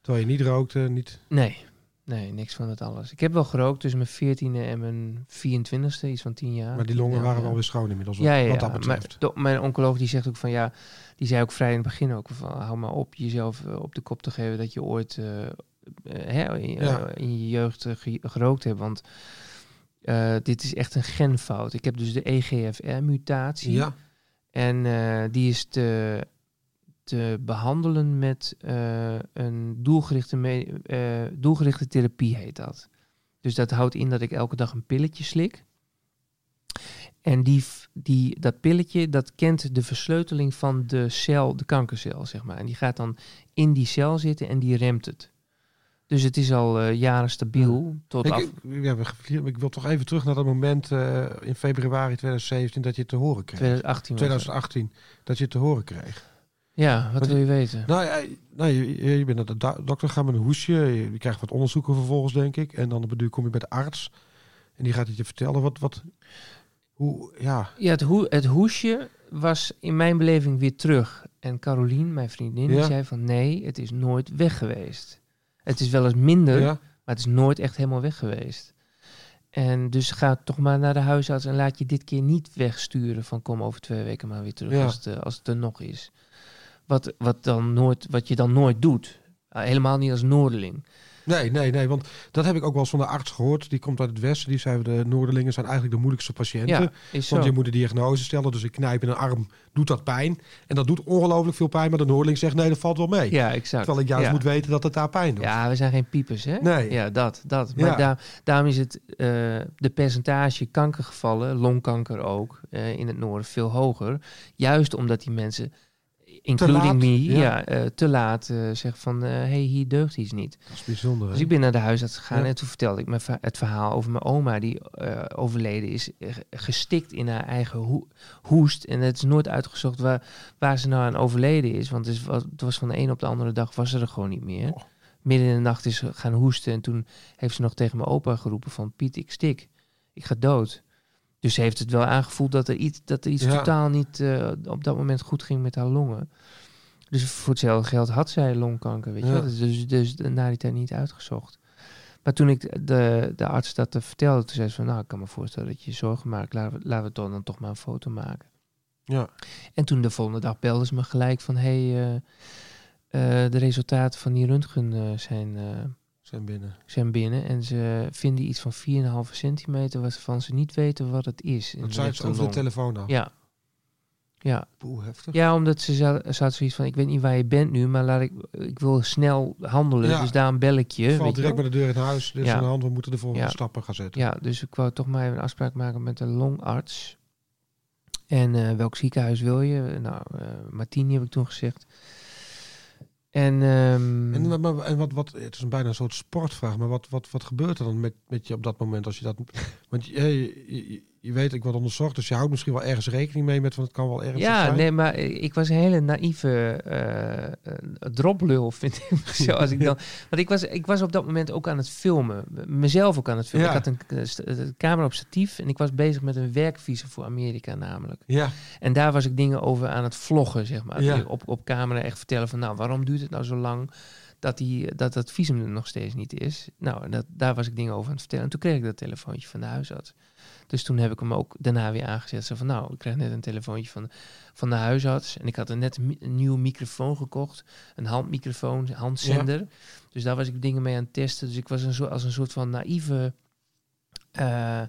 terwijl je niet rookte, niet...
Nee, nee, niks van het alles. Ik heb wel gerookt tussen mijn 14e en mijn 24e, iets van 10 jaar.
Maar die longen
Ja,
waren
ja.
wel weer schoon inmiddels,
Ja, ja,
wat dat
Maar
betreft.
do- mijn oncoloog die zegt ook van ja, die zei ook vrij in het begin ook van hou maar op jezelf eh, op de kop te geven dat je ooit hè, in,
Ja.
eh, in je jeugd eh, ge- gerookt hebt, want eh, dit is echt een genfout. Ik heb dus de EGFR-mutatie
ja,
en eh, die is te, te behandelen met eh, een doelgerichte, me- eh, doelgerichte therapie heet dat. Dus dat houdt in dat ik elke dag een pilletje slik. En die, die, dat pilletje, dat kent de versleuteling van de cel, de kankercel, zeg maar. En die gaat dan in die cel zitten en die remt het. Dus het is al eh, jaren stabiel tot
Ik,
af...
ja, we ik wil toch even terug naar dat moment eh, in februari 2017 dat je het te horen kreeg.
2018 was het.
2018, dat je het te horen kreeg.
Ja, wat
Want-
wil je weten?
Nou, ja, nou je, je bent naar de do- dokter gaan met een hoesje. Je, je krijgt wat onderzoeken vervolgens, denk ik. En dan bedoel, kom je bij de arts. En die gaat het je vertellen wat... wat hoe, ja,
Ja, het, hoe, het hoesje was in mijn beleving weer terug. En Carolien, mijn vriendin, die zei van nee, het is nooit weg geweest. Het is wel eens minder,
ja,
maar het is nooit echt helemaal weg geweest. En dus ga toch maar naar de huisarts en laat je dit keer niet wegsturen van kom over twee weken maar weer terug
Ja.
als, het, eh, als het er nog is. Wat, wat, dan nooit, wat je dan nooit doet. Ah, helemaal niet als Noorderling.
Nee, nee, nee. Want dat heb ik ook wel eens van de arts gehoord. Die komt uit het westen. Die zei, de Noorderlingen zijn eigenlijk de moeilijkste patiënten.
Ja, is zo.
Want je moet de diagnose stellen. Dus ik knijp in een arm, doet dat pijn. En dat doet ongelooflijk veel pijn. Maar de Noorderling zegt, nee, dat valt wel mee.
Ja, exact.
Terwijl ik juist
ja.
moet weten dat het daar pijn doet.
Ja, we zijn geen piepers, hè?
Nee.
Ja, dat, dat. Maar
Ja.
daar, daarom is het eh, de percentage kankergevallen, longkanker ook, eh, in het noorden veel hoger. Juist omdat die mensen, including
laat,
me,
ja.
ja. eh, te laat eh, zeggen van, hé, hey, hier deugt iets niet.
Dat is bijzonder. hè?
Dus ik ben naar de huisarts gegaan
Ja.
en toen vertelde ik me het verhaal over mijn oma die eh, overleden is, eh, gestikt in haar eigen hoe- hoest. En het is nooit uitgezocht waar, waar ze nou aan overleden is, want het, is, het was van de een op de andere dag was ze er gewoon niet meer.
Oh.
Midden in de nacht is ze gaan hoesten en toen heeft ze nog tegen mijn opa geroepen van Piet, ik stik, ik ga dood. Dus ze heeft het wel aangevoeld dat er iets, dat er iets
Ja.
totaal niet eh, op dat moment goed ging met haar longen. Dus voor hetzelfde geld had zij longkanker, weet je wel. Dus, dus na die tijd niet uitgezocht. Maar toen ik de, de arts dat vertelde, toen zei ze van... nou, ik kan me voorstellen dat je je zorgen maakt. Laten we, laten we dan, dan toch maar een foto maken.
Ja.
En toen de volgende dag belden ze me gelijk van... hé, hey, eh, eh, de resultaten van die röntgen zijn,
Zijn binnen.
zijn binnen. En ze vinden iets van 4,5 centimeter... waarvan ze niet weten wat het is.
Dat zei ze over de telefoon nou.
Ja. Ja,
Poeh, heftig.
ja, omdat ze za- ze had zoiets van, ik weet niet waar je bent nu, maar laat ik, ik wil snel handelen.
Ja.
Dus daarom bel ik je.
Valt direct bij de deur in huis. Is
Ja.
aan de hand. We moeten de volgende
Ja.
stappen gaan zetten.
Ja, dus ik wou toch maar even een afspraak maken met de longarts. En eh, welk ziekenhuis wil je? Nou, eh Martini heb ik toen gezegd. En, ehm,
En, maar, en wat, wat, het is een bijna een soort sportvraag, maar wat, wat, wat gebeurt er dan met, met je op dat moment als je dat... Want je, je weet, ik word onderzocht, dus je houdt misschien wel ergens rekening mee met, van het kan wel ergens
Ja,
zijn.
nee, maar ik was een hele naïeve eh, droplul, vind ik. Zo, als ik dan, want ik was, ik was op dat moment ook aan het filmen. Mezelf ook aan het filmen.
Ja.
Ik had een, eh, eh, camera op statief en ik was bezig met een werkvisum voor Amerika namelijk.
Ja,
En daar was ik dingen over aan het vloggen, zeg maar.
Ja.
Op, op camera echt vertellen van, nou, waarom duurt het nou zo lang dat, die, dat dat visum er nog steeds niet is? Nou, en dat, daar was ik dingen over aan het vertellen. En toen kreeg ik dat telefoontje van de huisarts. Dus toen heb ik hem ook daarna weer aangezet. Zo van, nou, ik kreeg net een telefoontje van, van de huisarts. En ik had er net een, nieuwe microfoon gekocht. Een handmicrofoon, handzender. Dus daar was ik dingen mee aan het testen. Dus ik was een soort, als een soort van naïeve... eh,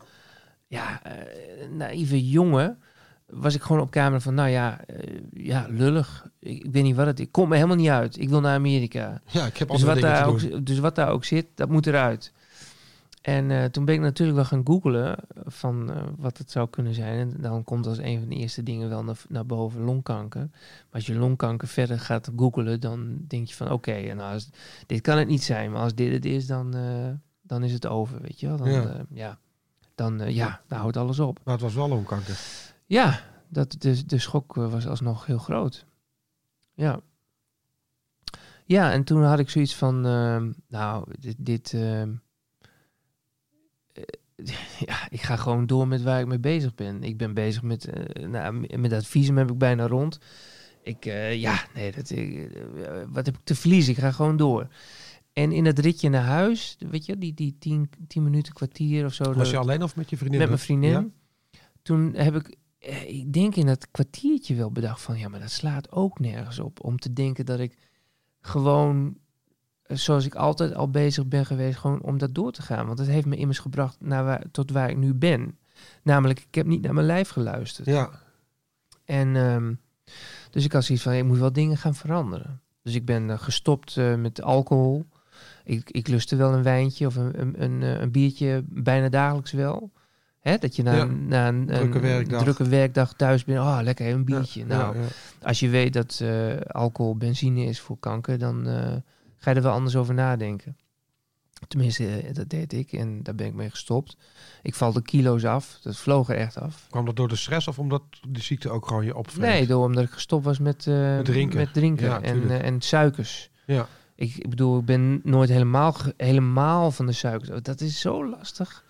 ja, eh, naïeve jongen was ik gewoon op camera van, nou ja, eh, ja, lullig. Ik, ik weet niet wat het is. Komt me helemaal niet uit. Ik wil naar Amerika.
ja ik heb
Dus wat, daar ook, dus wat daar ook zit, dat moet eruit. En eh, toen ben ik natuurlijk wel gaan googlen van eh, wat het zou kunnen zijn. En dan komt als een van de eerste dingen wel naar, naar boven longkanker. Maar als je longkanker verder gaat googlen, dan denk je van oké, als, dit kan het niet zijn. Maar als dit het is, dan, eh, dan is het over, weet je wel. Dan,
Ja.
ja. dan, eh, ja, dan houdt alles op.
Maar het was wel longkanker.
Ja, dat, de, de schok eh, was alsnog heel groot. Ja. Ja, en toen had ik zoiets van, nou, dit, dit eh, ja, ik ga gewoon door met waar ik mee bezig ben. Ik ben bezig met, eh, nou, met dat visum heb ik bijna rond. Ik, eh, ja, nee, dat, ik, eh, wat heb ik te verliezen? Ik ga gewoon door. En in het ritje naar huis, weet je, die, die tien, tien minuten, kwartier of zo.
Was je alleen of met je vriendin?
met mijn vriendin.
Ja?
Toen heb ik, eh, ik denk in dat kwartiertje wel bedacht van, ja, maar dat slaat ook nergens op. Om te denken dat ik gewoon, eh, zoals ik altijd al bezig ben geweest, gewoon om dat door te gaan. Want het heeft me immers gebracht naar waar, tot waar ik nu ben. Namelijk, ik heb niet naar mijn lijf geluisterd.
Ja,
En ehm, dus ik had zoiets van, ik moet wel dingen gaan veranderen. Dus ik ben eh, gestopt eh, met alcohol. Ik, ik lustte wel een wijntje of een, een, een, eh, een biertje bijna dagelijks wel. Hè, dat je na,
Ja,
een- na een,
drukke werkdag.
drukke werkdag thuis bent. Oh, lekker even een biertje.
Ja,
nou,
ja,
als je weet dat eh, alcohol benzine is voor kanker, dan eh, ga je er wel anders over nadenken. Tenminste, eh, dat deed ik en daar ben ik mee gestopt. Ik val de kilo's af. Dat vloog er echt af.
Kwam dat door de stress of omdat die ziekte ook gewoon je opvreet?
Nee, door omdat ik gestopt was met, eh,
Met drinken.
met drinken
Ja,
en, eh, en suikers.
Ja.
Ik, ik bedoel, ik ben nooit helemaal, helemaal van de suikers. Dat is zo lastig.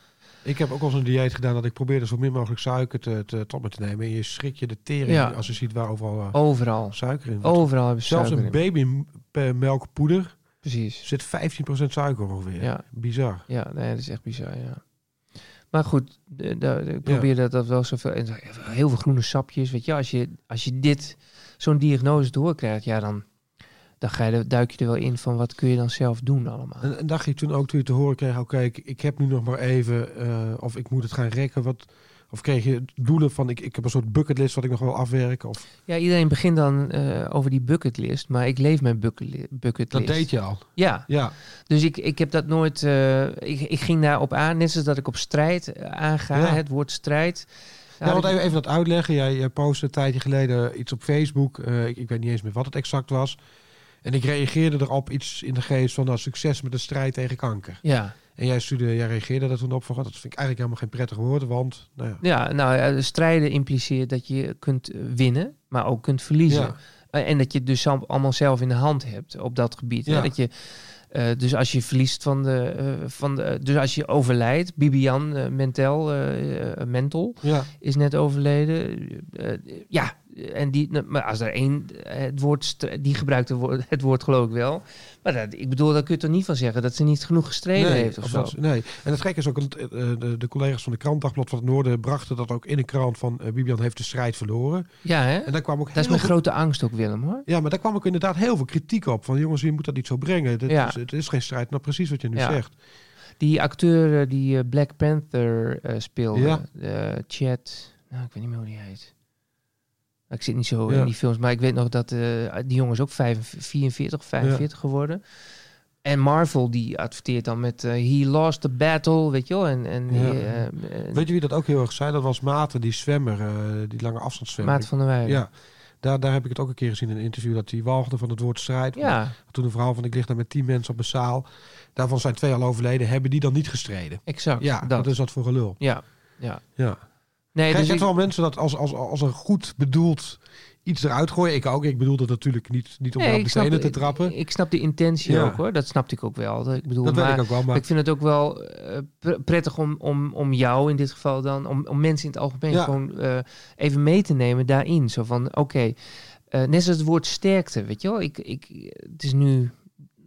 Ik heb ook al een dieet gedaan dat ik probeerde zo min mogelijk suiker te, te, tot me te nemen. En je schrik je de tering
Ja.
als je ziet waar overal
Overal.
suiker in.
Overal hebben ze
Zelfs een babymelkpoeder
Precies.
zit 15% suiker ongeveer.
Ja.
Bizar.
Ja, nee, dat is echt bizar, ja. Maar goed, ik probeer dat, dat wel zoveel... En heel veel groene sapjes, weet je. Als je, als je dit, zo'n diagnose doorkrijgt, ja, dan, dan ga je, er- duik je er wel in van wat kun je dan zelf doen allemaal.
En, en dacht je toen ook toen je te horen kreeg, oké, ik, ik heb nu nog maar even, eh, of ik moet het gaan rekken. Wat, of kreeg je doelen van, ik, ik heb een soort bucketlist wat ik nog wil afwerken? Of,
Ja, iedereen begint dan eh, over die bucketlist, maar ik leef mijn bucketli- bucketlist.
dat deed je al.
Ja,
Ja,
dus ik, ik heb dat nooit... eh, ik, ik ging daarop aan, net zoals dat ik op strijd eh, aanga,
Ja.
het woord strijd.
ja want even, even dat uitleggen. Jij, jij postte een tijdje geleden iets op Facebook. Ik, ik weet niet eens meer wat het exact was. En ik reageerde erop iets in de geest van, nou, succes met de strijd tegen kanker.
Ja,
En jij, stuurde, jij reageerde daar toen op van, "God, dat vind ik eigenlijk helemaal geen prettig woord, want, nou ja.
ja nou strijden impliceert dat je kunt winnen, maar ook kunt verliezen.
Ja.
Eh, En dat je het dus al- allemaal zelf in de hand hebt op dat gebied. hè.
Ja.
Dat je, eh, dus als je verliest van de, eh, van de. Dus als je overlijdt, Bibian Mentel, Mentel
Ja,
is net overleden. Ja, en die, nou, maar als er één eh, het woord, die gebruikt het woord, geloof ik wel. Maar dat, ik bedoel, daar kun je toch niet van zeggen dat ze niet genoeg gestreden heeft of zo.
nee. En het gek is ook, eh, de, de collega's van de krant Dagblad van het Noorden brachten dat ook in een krant van eh, Bibian heeft de strijd verloren.
Ja, hè?
En daar kwam ook
Dat is mijn
veel-
grote angst ook, Willem, hoor.
Ja, maar daar kwam ook inderdaad heel veel kritiek op. Van jongens, je moet dat niet zo brengen. Dit
Ja.
is, het is geen strijd. Nou, precies wat je nu
Ja.
zegt.
Die acteur die Black Panther eh, speelde,
Ja.
Chad, nou ik weet niet meer hoe die heet. Ik zit niet zo
Ja.
in die films, maar ik weet nog dat eh, die jongen is ook 45, 44 of 45 geworden. En Marvel die adverteert dan met eh, He lost the battle, weet je wel. En, en
Ja.
eh,
Weet je wie dat ook heel erg zei? Dat was Maarten, die zwemmer, die lange afstandszwemmer.
Maat van der Weijden.
Ja, daar, daar heb ik het ook een keer gezien in een interview. Dat hij walgde van het woord strijd.
ja,
Toen een verhaal van ik lig daar met tien mensen op een zaal. Daarvan zijn twee al overleden. Hebben die dan niet gestreden?
exact.
Ja,
dat.
dat is dat voor gelul.
Ja, ja.
Ja.
Nee,
Kijk,
dus ik,
wel mensen dat als, als, als een goed bedoeld iets eruit gooien. Ik ook. Ik bedoel dat natuurlijk niet, niet om
nee,
op de tenen te trappen.
Ik, ik snap de intentie
Ja.
ook hoor. Dat snapte ik ook wel. Ik bedoel,
dat
maar,
weet ik ook wel. Maar
ik vind het ook wel eh, pr- prettig om, om, om jou in dit geval dan, om, om mensen in het algemeen
Ja.
gewoon eh, even mee te nemen daarin. Zo van, oké, eh, net zoals het woord sterkte, weet je wel. Ik, ik, het is nu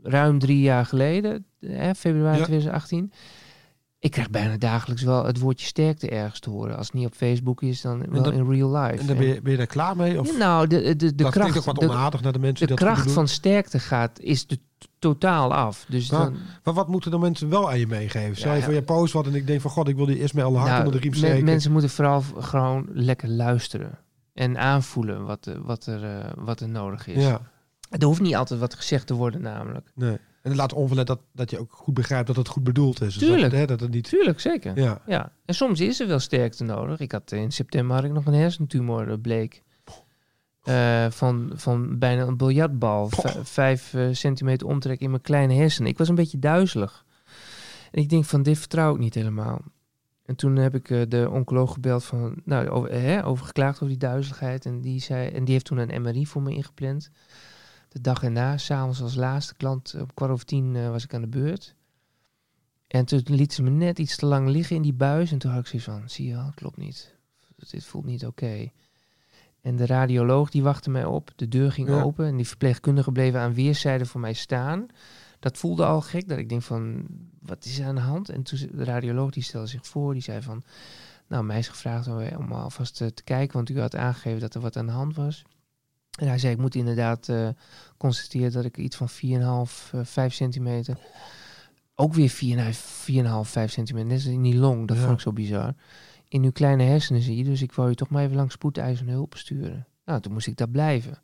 ruim drie jaar geleden, hè, februari
Ja.
2018. Ik krijg bijna dagelijks wel het woordje sterkte ergens te horen. Als het niet op Facebook is, dan wel in real life.
en dan ben je, ben je daar klaar mee? Of
Ja, nou, de, de, de, kracht,
ook wat onaardig naar de mensen
de
die dat
kracht van sterkte gaat, is de totaal af. Dus dan,
Maar wat moeten de mensen wel aan je meegeven? Je
Ja,
voor je post wat en ik denk van god, ik wil die Ismaël hard
nou,
onder de riem steken.
mensen moeten vooral gewoon lekker luisteren. En aanvoelen wat, eh, wat, er, eh, wat er nodig is.
ja,
Er hoeft niet altijd wat gezegd te worden namelijk.
nee. En laat onverlet dat, dat je ook goed begrijpt dat het goed bedoeld is. Dus
Tuurlijk.
Dat, hè, dat het niet...
Tuurlijk, zeker. Ja.
Ja.
En soms is er wel sterkte nodig. Ik had in september had ik nog een hersentumor, dat bleek. Eh, van, van bijna een biljartbal. Vijf eh, centimeter omtrek in mijn kleine hersenen. Ik was een beetje duizelig. En ik denk van, dit vertrouw ik niet helemaal. En toen heb ik eh, de oncoloog gebeld van, nou, over, hè, over geklaagd over die duizeligheid. En die, zei, en die heeft toen een MRI voor me ingepland. De dag erna, s'avonds als laatste klant, op kwart over tien eh, was ik aan de beurt. En toen liet ze me net iets te lang liggen in die buis. En toen had ik zoiets van, zie je wel, klopt niet. Dit voelt niet oké. En de radioloog die wachtte mij op. De deur ging
Ja.
open en die verpleegkundigen bleven aan weerszijden van mij staan. Dat voelde al gek, dat ik denk van, wat is er aan de hand? En toen de radioloog die stelde zich voor, die zei van, nou, mij is gevraagd om, om alvast eh, te kijken, want u had aangegeven dat er wat aan de hand was. En hij zei, ik moet inderdaad eh, constateren dat ik iets van 4,5, eh 5 centimeter, ook weer 4,5, 4,5 5 centimeter, net als in die long, dat
Ja.
vond ik zo bizar. In uw kleine hersenen zie je, dus ik wou je toch maar even langs spoedeisende hulp sturen. Nou, toen moest ik daar blijven.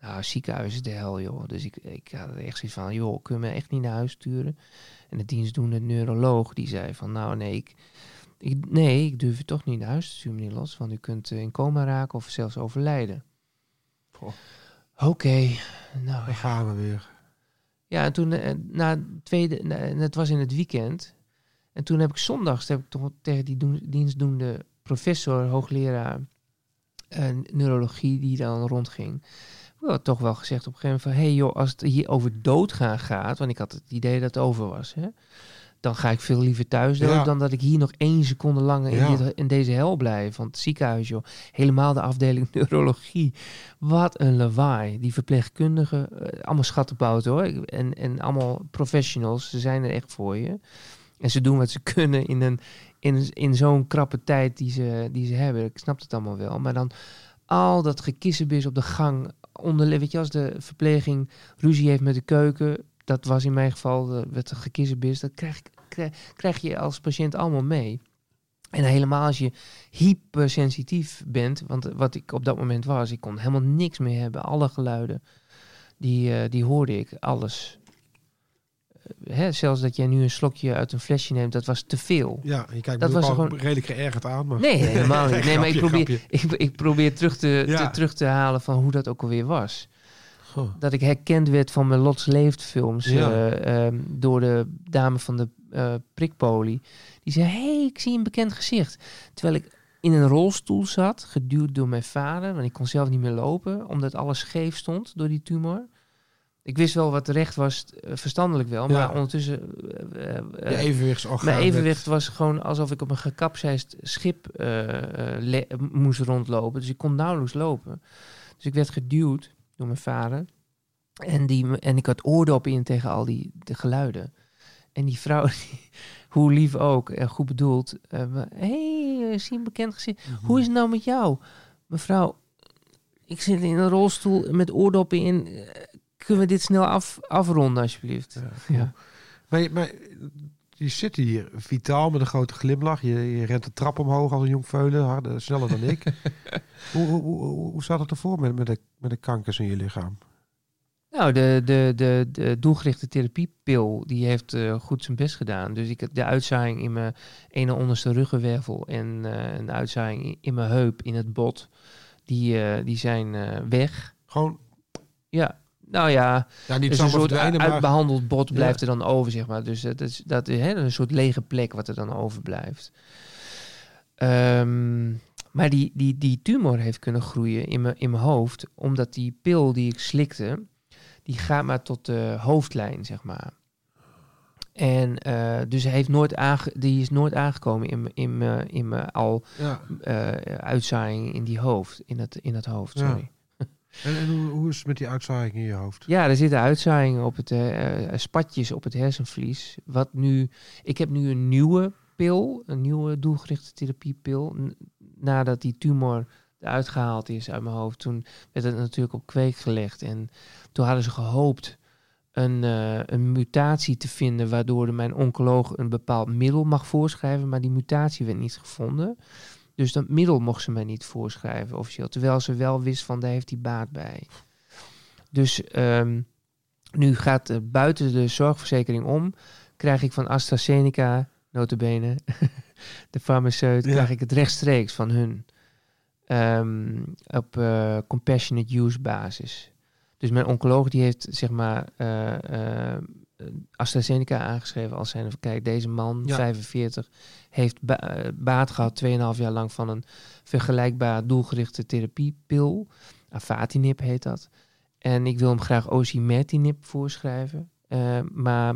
Nou, ziekenhuis is de hel, joh. Dus ik, ik had echt zoiets van, joh, kun je me echt niet naar huis sturen? En de dienstdoende neuroloog, die zei van, nou nee, ik, ik, nee, ik durf je toch niet naar huis te sturen, meneer Los. Want u kunt eh, in coma raken of zelfs overlijden. Oké, nou
Dan gaan we weer.
Ja, en toen, eh, na tweede, na- en het was in het weekend. En toen heb ik zondags heb ik toch tegen die doen, dienstdoende professor, hoogleraar eh, neurologie, die dan rondging. Wel, toch wel gezegd op een gegeven moment van... hé hey joh, als het hier over doodgaan gaat... want ik had het idee dat het over was... Hè, dan ga ik veel liever thuis dood...
Ja.
dan dat ik hier nog één seconde langer in,
Ja.
dit, in deze hel blijf. Want het ziekenhuis, joh. Helemaal de afdeling neurologie. Wat een lawaai. Die verpleegkundigen, eh, allemaal schattenbout hoor. En, en allemaal professionals. Ze zijn er echt voor je. En ze doen wat ze kunnen in, een, in, in zo'n krappe tijd die ze, die ze hebben. Ik snap het allemaal wel. Maar dan al dat gekissenbis op de gang. Onder, weet je, als de verpleging ruzie heeft met de keuken. Dat was in mijn geval de gekissenbis. Dat krijg, krijg, krijg je als patiënt allemaal mee. En helemaal als je hypersensitief bent, want wat ik op dat moment was, ik kon helemaal niks meer hebben. Alle geluiden, die, eh, die hoorde ik, alles. Eh, hè, zelfs dat jij nu een slokje uit een flesje neemt, dat was te veel.
Ja, je kijkt
Dat was
al
gewoon-
redelijk geërgerd aan. Maar...
Nee, helemaal niet. Nee, maar ik probeer, ik, ik probeer terug, te,
Ja.
te, terug te halen van hoe dat ook alweer was.
Goh.
Dat ik herkend werd van mijn Lots Leeft films
Ja.
eh, ehm, door de dame van de eh prikpolie. Die zei, hey, ik zie een bekend gezicht. Terwijl ik in een rolstoel zat, geduwd door mijn vader. Want ik kon zelf niet meer lopen, omdat alles scheef stond door die tumor. Ik wist wel wat recht was, eh, verstandelijk wel.
Ja.
Maar ondertussen...
evenwichtsorgaan.
mijn evenwicht was gewoon alsof ik op een gekapseist schip moest rondlopen. Dus ik kon nauwelijks lopen. Dus ik werd geduwd door mijn vader. En, die, en ik had oordoppen in tegen al die de geluiden. En die vrouw, die, hoe lief ook en goed bedoeld. Hé, hey, eh, zie een bekend gezicht. Hoe is het nou met jou? Mevrouw, ik zit in een rolstoel met oordoppen in. Eh, Kunnen we dit snel af, afronden, alsjeblieft? Ja.
Maar, je- maar je zit hier vitaal met een grote glimlach. Je, je rent de trap omhoog als een jong veulen, harder, sneller dan ik. hoe, hoe, hoe, hoe staat het ervoor met, met, de, met de kankers in je lichaam?
Nou, de, de, de, de doelgerichte therapiepil, die heeft eh, goed zijn best gedaan. Dus ik heb de uitzaaiing in mijn ene onderste ruggenwervel en eh, een uitzaaiing in- mijn heup, in het bot, die, eh, die zijn weg.
Gewoon,
Ja, nou ja,
ja, niet
dus een soort uitbehandeld bot
Ja.
blijft er dan over, zeg maar. Dus dat is, dat is hè, een soort lege plek wat er dan overblijft. Ehm, Maar die, die, die tumor heeft kunnen groeien in mijn, in mijn hoofd, omdat die pil die ik slikte, die gaat maar tot de hoofdlijn, zeg maar. En eh, dus hij heeft nooit aange, die is nooit aangekomen in, in, in mijn al
Ja.
eh uitzaaiing in die hoofd, in het, in het hoofd,
Ja.
sorry.
En, hoe, is het met die uitzaaiing in je hoofd?
Ja, er zitten uitzaaiingen op het, eh, eh, spatjes op het hersenvlies. Wat nu, ik heb nu een nieuwe pil, een nieuwe doelgerichte therapiepil. Nadat die tumor eruit gehaald is uit mijn hoofd, toen werd het natuurlijk op kweek gelegd. En toen hadden ze gehoopt een, eh, een mutatie te vinden, waardoor mijn oncoloog een bepaald middel mag voorschrijven. Maar die mutatie werd niet gevonden. Dus dat middel mocht ze mij niet voorschrijven officieel. Terwijl ze wel wist van daar heeft hij baat bij. Dus ehm, nu gaat het buiten de zorgverzekering om. Krijg ik van AstraZeneca, notabene, de farmaceut,
Ja.
krijg ik het rechtstreeks van hun. Ehm, op eh, compassionate use basis. Dus mijn oncoloog die heeft zeg maar eh, AstraZeneca aangeschreven als zijn kijk deze man
Ja.
45 heeft ba- eh, baat gehad 2,5 jaar lang van een vergelijkbaar doelgerichte therapiepil. Afatinib heet dat. En ik wil hem graag osimertinib voorschrijven. Eh, maar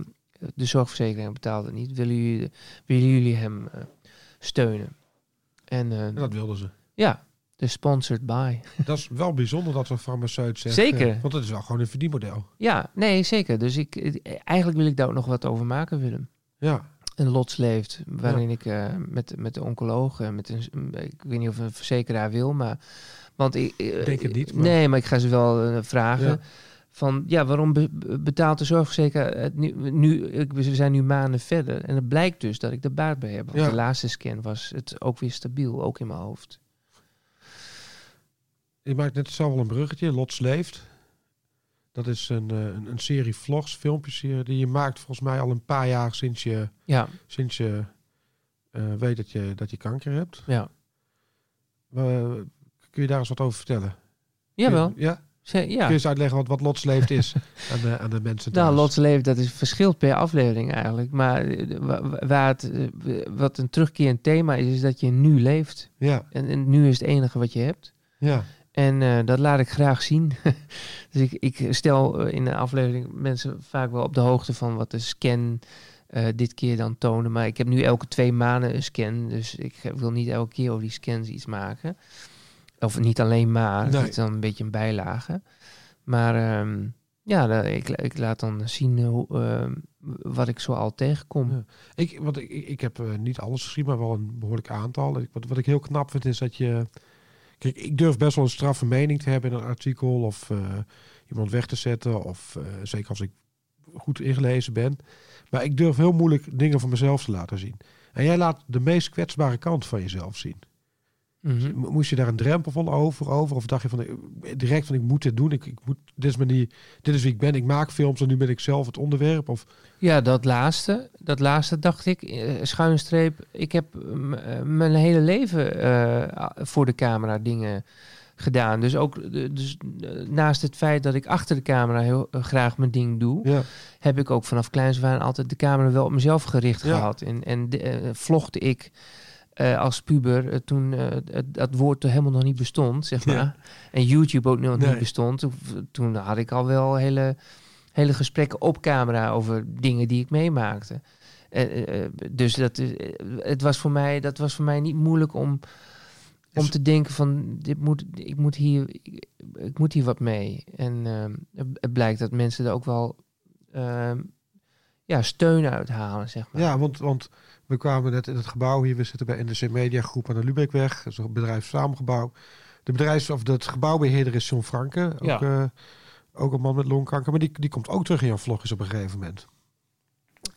de zorgverzekering betaalt het niet. Willen jullie, willen jullie hem eh, steunen? En
En dat wilden ze.
ja, de sponsored by.
Dat is wel bijzonder dat zo'n farmaceut zegt.
Zeker.
want dat is wel gewoon een verdienmodel.
Ja, nee, zeker. Dus ik, eigenlijk wil ik daar ook nog wat over maken, Willem.
Ja.
Een lots leeft, waarin ik eh, met, met de oncoloog, eh, met een, ik weet niet of een verzekeraar wil, maar want ik eh,
Denk het niet, maar-
Nee, maar ik ga ze wel vragen.
Ja.
Van ja, waarom be- be- betaalt de zorgverzekeraar het nu? nu ik, we zijn nu maanden verder en het blijkt dus dat ik er baat bij heb. Want
Ja.
de laatste scan was het ook weer stabiel, ook in mijn hoofd.
Je maakt net zelf wel een bruggetje. Lots leeft. Dat is een, eh, een, een serie vlogs, filmpjes hier, die je maakt volgens mij al een paar jaar sinds je,
Ja,
sinds je eh, weet dat je, dat je kanker hebt.
ja.
Kun je daar eens wat over vertellen?
Jawel.
Kun je- Ja?
Ze-
Kun je
ja.
eens uitleggen wat, wat Lots leeft is aan, de, aan de mensen
Nou,
thuis?
Lots leven, dat is verschilt per aflevering eigenlijk. Maar eh, wa- wa- waar het, wat een terugkerend thema is, is dat je nu leeft.
Ja,
En, en nu is het enige wat je hebt.
ja.
En eh, dat laat ik graag zien. dus ik, ik stel eh, in de aflevering mensen vaak wel op de hoogte van wat de scan eh, dit keer dan tonen. Maar ik heb nu elke twee maanden een scan. Dus ik wil niet elke keer over die scans iets maken. Of niet alleen maar.
Nee.
Het is dan een beetje een bijlage. Maar ehm, ja, ik, ik laat dan zien hoe, ehm, wat ik zo al tegenkom.
Ja. Ik, wat ik, ik heb niet alles gezien, maar wel een behoorlijk aantal. Ik, wat, wat ik heel knap vind is dat je... Ik durf best wel een straffe mening te hebben in een artikel of eh, iemand weg te zetten. Of eh, zeker als ik goed ingelezen ben. Maar ik durf heel moeilijk dingen van mezelf te laten zien. En jij laat de meest kwetsbare kant van jezelf zien.
Mhm.
Mo- Moest je daar een drempel van over, over? Of dacht je van eh, direct van ik moet dit doen, ik, ik moet, dit, is manier, dit is wie ik ben, ik maak films en nu ben ik zelf het onderwerp? Of,
Ja, dat laatste. Dat laatste dacht ik. eh, Schuinstreep. Ik heb eh, mijn hele leven voor de camera dingen gedaan. Dus ook dus, naast het feit dat ik achter de camera heel graag mijn ding doe,
ja.
heb ik ook vanaf kleins aan altijd de camera wel op mezelf gericht
Ja.
gehad. En, en de, vlogde ik eh, als puber eh, toen eh, het, dat woord er helemaal nog niet bestond, zeg
Ja.
maar. En YouTube ook nog
Nee.
niet bestond. Toen, had ik al wel hele, hele gesprekken op camera over dingen die ik meemaakte. Dus dat, het was voor mij, dat was voor mij niet moeilijk om, om
Is-
te denken van dit moet, ik, moet hier, ik, ik moet hier wat mee. En ehm, het, het blijkt dat mensen er ook wel ehm, ja, steun uithalen, zeg maar.
Ja, want, want we kwamen net in het gebouw hier. We zitten bij NDC Media Groep aan de Lubekweg. Dat is een bedrijfssamengebouw. De bedrijfs, of het gebouwbeheerder is John Franke. Ook,
Ja.
eh, ook een man met longkanker. Maar die, die komt ook terug in jouw vlogjes op een gegeven moment.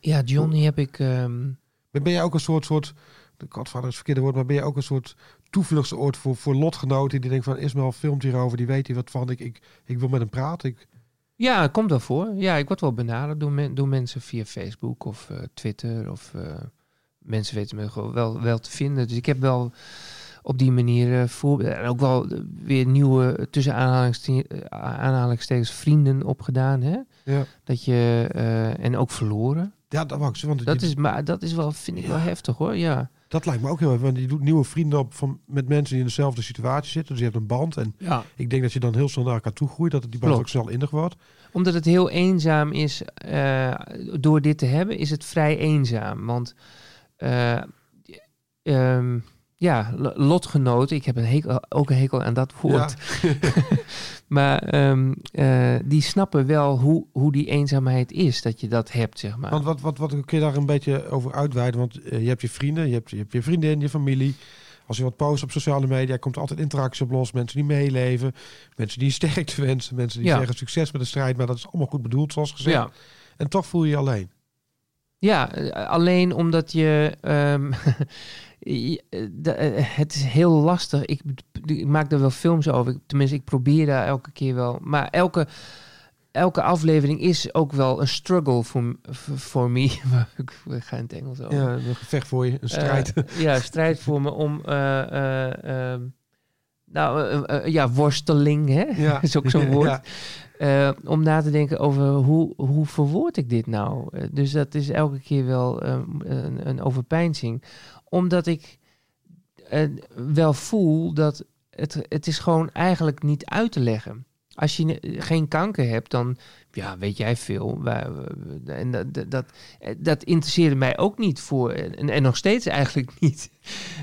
Ja, John, die heb ik... ehm,
Ben, ben jij ook een soort, soort de godvader is het verkeerde woord, maar ben je ook een soort toevluchtsoord voor, voor lotgenoten die denken van Ismael filmt hierover, die weet hier wat van. Ik, ik, ik wil met hem praten. Ik,
Ja, komt wel voor. Ja, ik word wel benaderd door, men- door mensen via Facebook of eh, Twitter. Of eh, mensen weten me gewoon wel, wel te vinden. Dus ik heb wel op die manier eh, voor, en ook wel eh, weer nieuwe tussen eh, aanhalingstekens vrienden opgedaan. Hè?
ja.
Dat je, en ook verloren.
ja, dat zeggen. Want
Dat is, maar dat is wel, vind ik wel heftig hoor. Ja.
Dat lijkt me ook heel erg, want je doet nieuwe vrienden op van, met mensen die in dezelfde situatie zitten. Dus je hebt een band. En
Ja.
ik denk dat je dan heel snel naar elkaar toe groeit. Dat het die band
Klopt.
ook snel innig wordt.
Omdat het heel eenzaam is, door dit te hebben, is het vrij eenzaam. Want eh, ehm, ja, lo- lotgenoten, ik heb een hekel, ook een hekel aan dat woord. maar ehm, eh, die snappen wel hoe, hoe die eenzaamheid is, dat je dat hebt, zeg maar.
Want wat, wat, wat kun je daar een beetje over uitweiden? Want eh, je hebt je vrienden, je hebt je, hebt je vriendin, je familie. Als je wat post op sociale media, komt er altijd interactie op los. Mensen die meeleven, mensen die sterkte wensen, mensen die
Ja.
zeggen succes met de strijd. Maar dat is allemaal goed bedoeld, zoals gezegd.
ja.
En toch voel je je alleen.
Ja, eh, alleen omdat je. ehm, eh, eh, het is heel lastig. Ik, ik maak er wel films over. Tenminste, ik probeer daar elke keer wel. Maar elke, elke aflevering is ook wel een struggle voor, voor me. ik ga in het Engels over.
Ja, een gevecht voor je, een strijd.
Ja, strijd voor me om. eh, eh, ehm, nou, eh, eh, ja, worsteling, hè?
ja.
is ook zo'n woord.
Ja.
Eh, om na te denken over hoe, hoe verwoord ik dit nou? Eh, dus dat is elke keer wel ehm, een, een overpeinzing. Omdat ik eh, wel voel dat het, het is gewoon eigenlijk niet uit te leggen. Als je geen kanker hebt, dan ja, weet jij veel. En dat, dat, dat, eh, dat interesseerde mij ook niet voor. En, en nog steeds eigenlijk niet.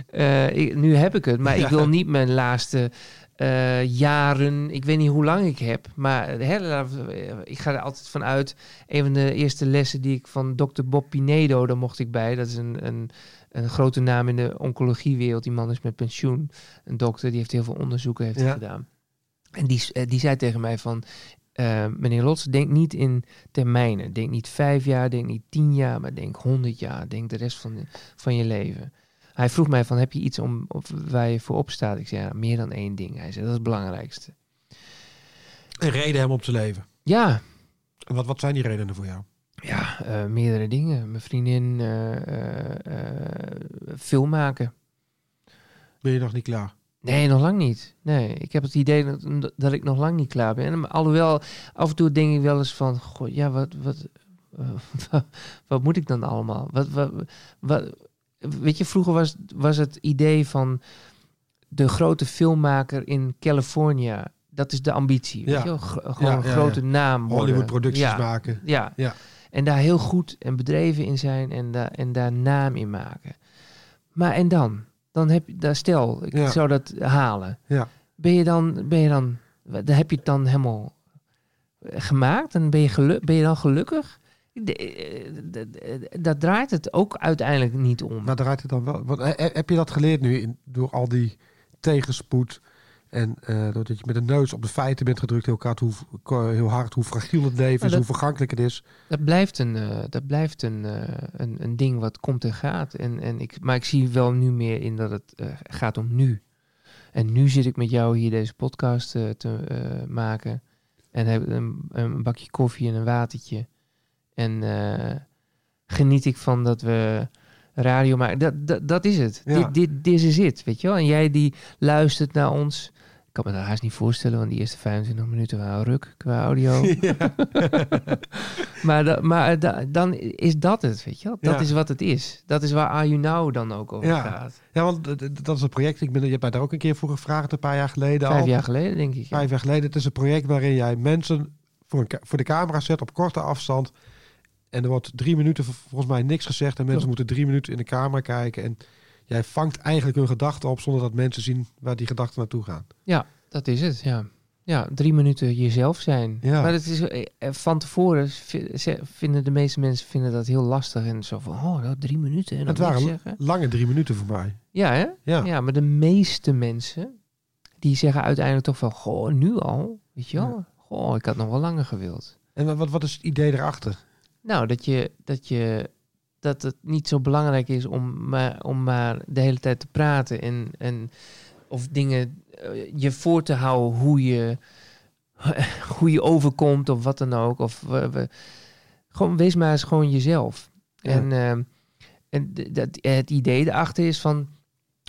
Eh, ik- nu heb ik het, maar ik wil niet mijn laatste eh, jaren. Ik weet niet hoe lang ik heb, maar hè, ik ga er altijd van uit. Een van de eerste lessen die ik van dokter Bob Pinedo, daar mocht ik bij. Dat is een, een, een grote naam in de oncologiewereld. Die man is met pensioen. Een dokter, die heeft heel veel onderzoeken heeft
Ja.
gedaan. En die, eh, die zei tegen mij van... eh, meneer Lots, denk niet in termijnen. Denk niet vijf jaar, denk niet tien jaar, maar denk honderd jaar. Denk de rest van, de- van je leven. Hij vroeg mij van, heb je iets om, of waar je voor opstaat? Ik zei, ja, meer dan één ding. Hij zei, dat is het belangrijkste.
Een reden hem om te leven.
Ja,
wat, wat zijn die redenen voor jou?
ja eh, meerdere dingen. Mijn vriendin eh, film maken.
Ben je nog niet klaar?
Nee, nog lang niet. Nee, ik heb het idee dat, dat ik nog lang niet klaar ben. Maar Alhoewel, af en toe denk ik wel eens van... Goh, ja, wat, wat, eh, wat moet ik dan allemaal? Wat, wat, wat, weet je, vroeger was, was het idee van... de grote filmmaker in Californië. Dat is de ambitie. Weet
Ja.
je wel? Gro- gewoon
Ja,
een
ja,
grote naam.
Hollywood-producties maken.
Ja.
Ja.
En daar heel goed en bedreven in zijn en, daar en daar naam in maken. Maar en dan? Dan heb je, daar, stel, ik
Ja.
zou dat halen.
Ja.
Ben je dan, ben je dan, dan heb je het dan helemaal gemaakt en ben je, gelu- ben je dan gelukkig? Eh, Dat draait het ook uiteindelijk niet om.
Maar draait het dan wel? Want, eh, eh, heb je dat geleerd nu in, door al die tegenspoed en eh, doordat je met de neus op de feiten bent gedrukt heel hard hoe, heel hard, hoe fragiel het leven is, hoe vergankelijk het is?
Dat blijft een, eh, dat blijft een, eh, een, een ding wat komt en gaat. En, en ik, maar ik zie wel nu meer in dat het gaat om nu. En nu zit ik met jou hier deze podcast te maken. En heb een, een bakje koffie en een watertje. En geniet ik van dat we radio maken. Dat, dat, dat is het.
Ja.
Dit, dit, dit is het, weet je wel. En jij die luistert naar ons. Ik kan me dat haast niet voorstellen, want die eerste 25 minuten waren ruk qua audio. Maar, da- maar da- dan is dat het, weet je wel. Dat
Ja.
is wat het is. Dat is waar Are You Now dan ook over
Ja.
gaat.
Ja, want dat is een project. Ik ben, je hebt mij daar ook een keer voor gevraagd, een paar jaar geleden
Vijf
al.
jaar geleden, denk ik.
Vijf jaar geleden. Het is een project waarin jij mensen voor, een, voor de camera zet op korte afstand. En er wordt drie minuten vol- volgens mij niks gezegd. En mensen moeten drie minuten in de camera kijken. En jij vangt eigenlijk hun gedachten op zonder dat mensen zien waar die gedachten naartoe gaan.
Dat is het, ja. Ja, drie minuten jezelf zijn.
Ja.
Maar het is, eh, eh, van tevoren vinden de meeste mensen vinden dat heel lastig. En zo van, oh, nou, drie minuten en niks
waren
zeggen.
lange drie minuten voor mij.
Ja, hè?
Ja.
Ja, maar de meeste mensen, die zeggen uiteindelijk toch van, goh, nu al? Weet je wel? Goh, ik had nog wel langer gewild.
En wa- wat, wat is het idee erachter?
Nou, dat je, dat je dat het niet zo belangrijk is om maar, om maar de hele tijd te praten en, en of dingen eh, je voor te houden hoe je hoe je overkomt of wat dan ook. Of we, we- gewoon wees maar eens gewoon jezelf.
Ja.
En, ehm, en dat, het idee erachter is van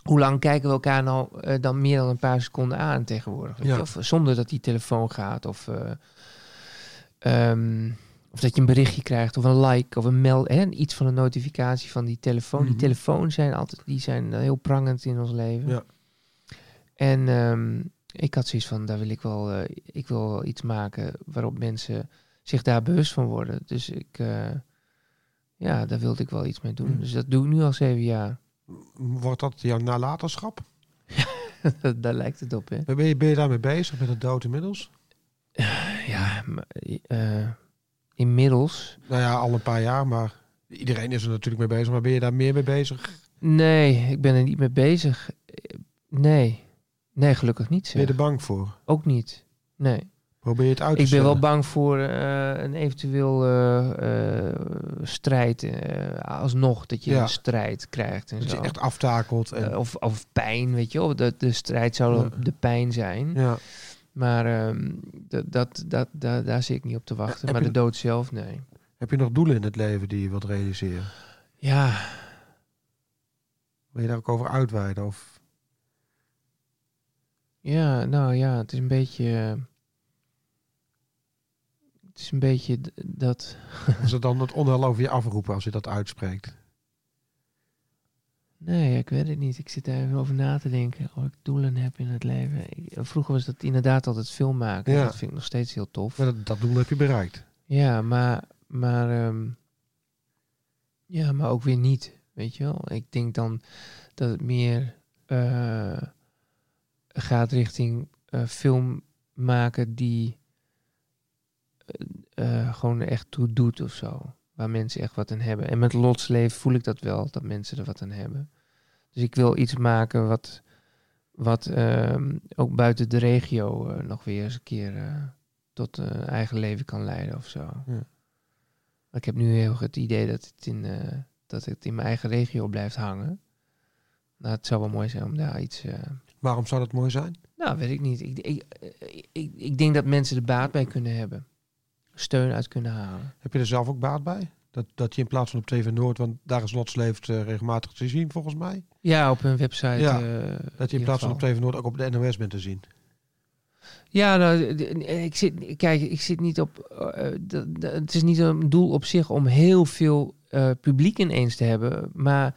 hoe lang kijken we elkaar nou eh, dan meer dan een paar seconden aan tegenwoordig?
Ja.
Of zonder dat die telefoon gaat of, eh, ehm, Of dat je een berichtje krijgt of een like of een mail, hè, iets van een notificatie van die telefoon.
Mhm.
Die telefoons zijn altijd, die zijn eh, heel prangend in ons leven.
Ja.
En ehm, ik had zoiets van, daar wil ik wel, eh, ik wil wel iets maken waarop mensen zich daar bewust van worden. Dus ik, eh, ja, daar wilde ik wel iets mee doen.
Mhm.
Dus dat doe ik nu al zeven jaar.
Wordt dat jouw nalatenschap?
daar lijkt het op, hè?
Ben je, ben je daarmee bezig met het dood inmiddels?
Ja, maar, eh, inmiddels.
Nou ja, al een paar jaar, maar iedereen is er natuurlijk mee bezig. Maar ben je daar meer mee bezig?
Nee, ik ben er niet mee bezig. Nee, nee, gelukkig niet.
Ben je
Zeg.
er bang voor?
Ook niet. Nee.
Probeer je het uit te
Ik ben wel bang voor eh, een eventueel eh, eh, strijd. alsnog dat je
Ja.
een strijd krijgt. En
Dat
zo.
je echt aftakelt. En,
of, of pijn, weet je wel. De, de strijd zou
Ja.
de pijn zijn.
ja.
Maar ehm, dat, dat, dat, daar daar zit ik niet op te wachten. Maar de dood zelf, nee.
Heb je nog doelen in het leven die je wilt realiseren?
Ja,
Wil je daar ook over uitweiden? Of
ja, nou ja, het is een beetje... het is een beetje dat...
is het dan het onheil over je afroepen als je dat uitspreekt?
Nee, ik weet het niet. Ik zit daar even over na te denken. Of ik doelen heb in het leven. Ik- vroeger was dat inderdaad altijd film maken.
Ja.
Dat vind ik nog steeds heel tof.
Maar dat, dat doel heb je bereikt.
Ja, maar, maar, ehm, ja, maar ook weer niet. Weet je wel? Ik denk dan dat het meer eh, gaat richting eh, film maken die eh, gewoon echt toe doet of zo. Waar mensen echt wat aan hebben. En met Lotsleven voel ik dat wel, dat mensen er wat aan hebben. Dus ik wil iets maken wat, wat ehm, ook buiten de regio eh, nog weer eens een keer eh, tot een eigen leven kan leiden of zo.
Ja.
Ik heb nu heel het idee dat het, in, eh, dat het in mijn eigen regio blijft hangen. Nou, het zou wel mooi zijn om daar iets... eh,
Waarom zou dat mooi zijn?
nou, weet ik niet. Ik, ik, ik, ik denk dat mensen er baat bij kunnen hebben. Steun uit kunnen halen.
Heb je er zelf ook baat bij? Dat, dat je in plaats van op TV Noord, want daar is Lotsleeft eh, regelmatig te zien volgens mij.
Ja, op hun website.
Ja,
eh,
Dat je in plaats van op TV Noord ook op de NOS bent te zien.
Ja, nou, ik zit, kijk, ik zit niet op. d- het is niet een doel op zich om heel veel publiek ineens te hebben. Maar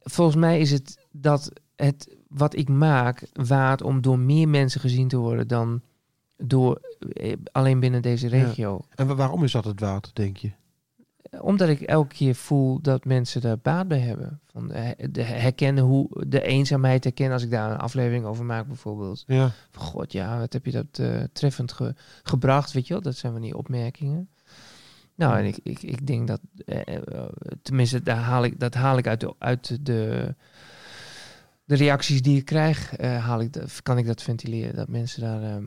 volgens mij is het dat het wat ik maak waard om door meer mensen gezien te worden dan door eh, alleen binnen deze
Ja.
regio.
En wa- waarom is dat het waard, denk je?
Omdat ik elke keer voel dat mensen daar baat bij hebben. Van eh, de herkennen hoe de eenzaamheid herkennen als ik daar een aflevering over maak bijvoorbeeld.
Ja.
Van, God, ja, wat heb je dat eh, treffend ge- gebracht, weet je wel? Dat zijn van die opmerkingen. Nou, en ik, ik, ik denk dat, eh, tenminste, daar haal ik, dat haal ik uit de, uit de, de reacties die ik krijg, eh, haal ik dat, kan ik dat ventileren. Dat mensen daar, ehm,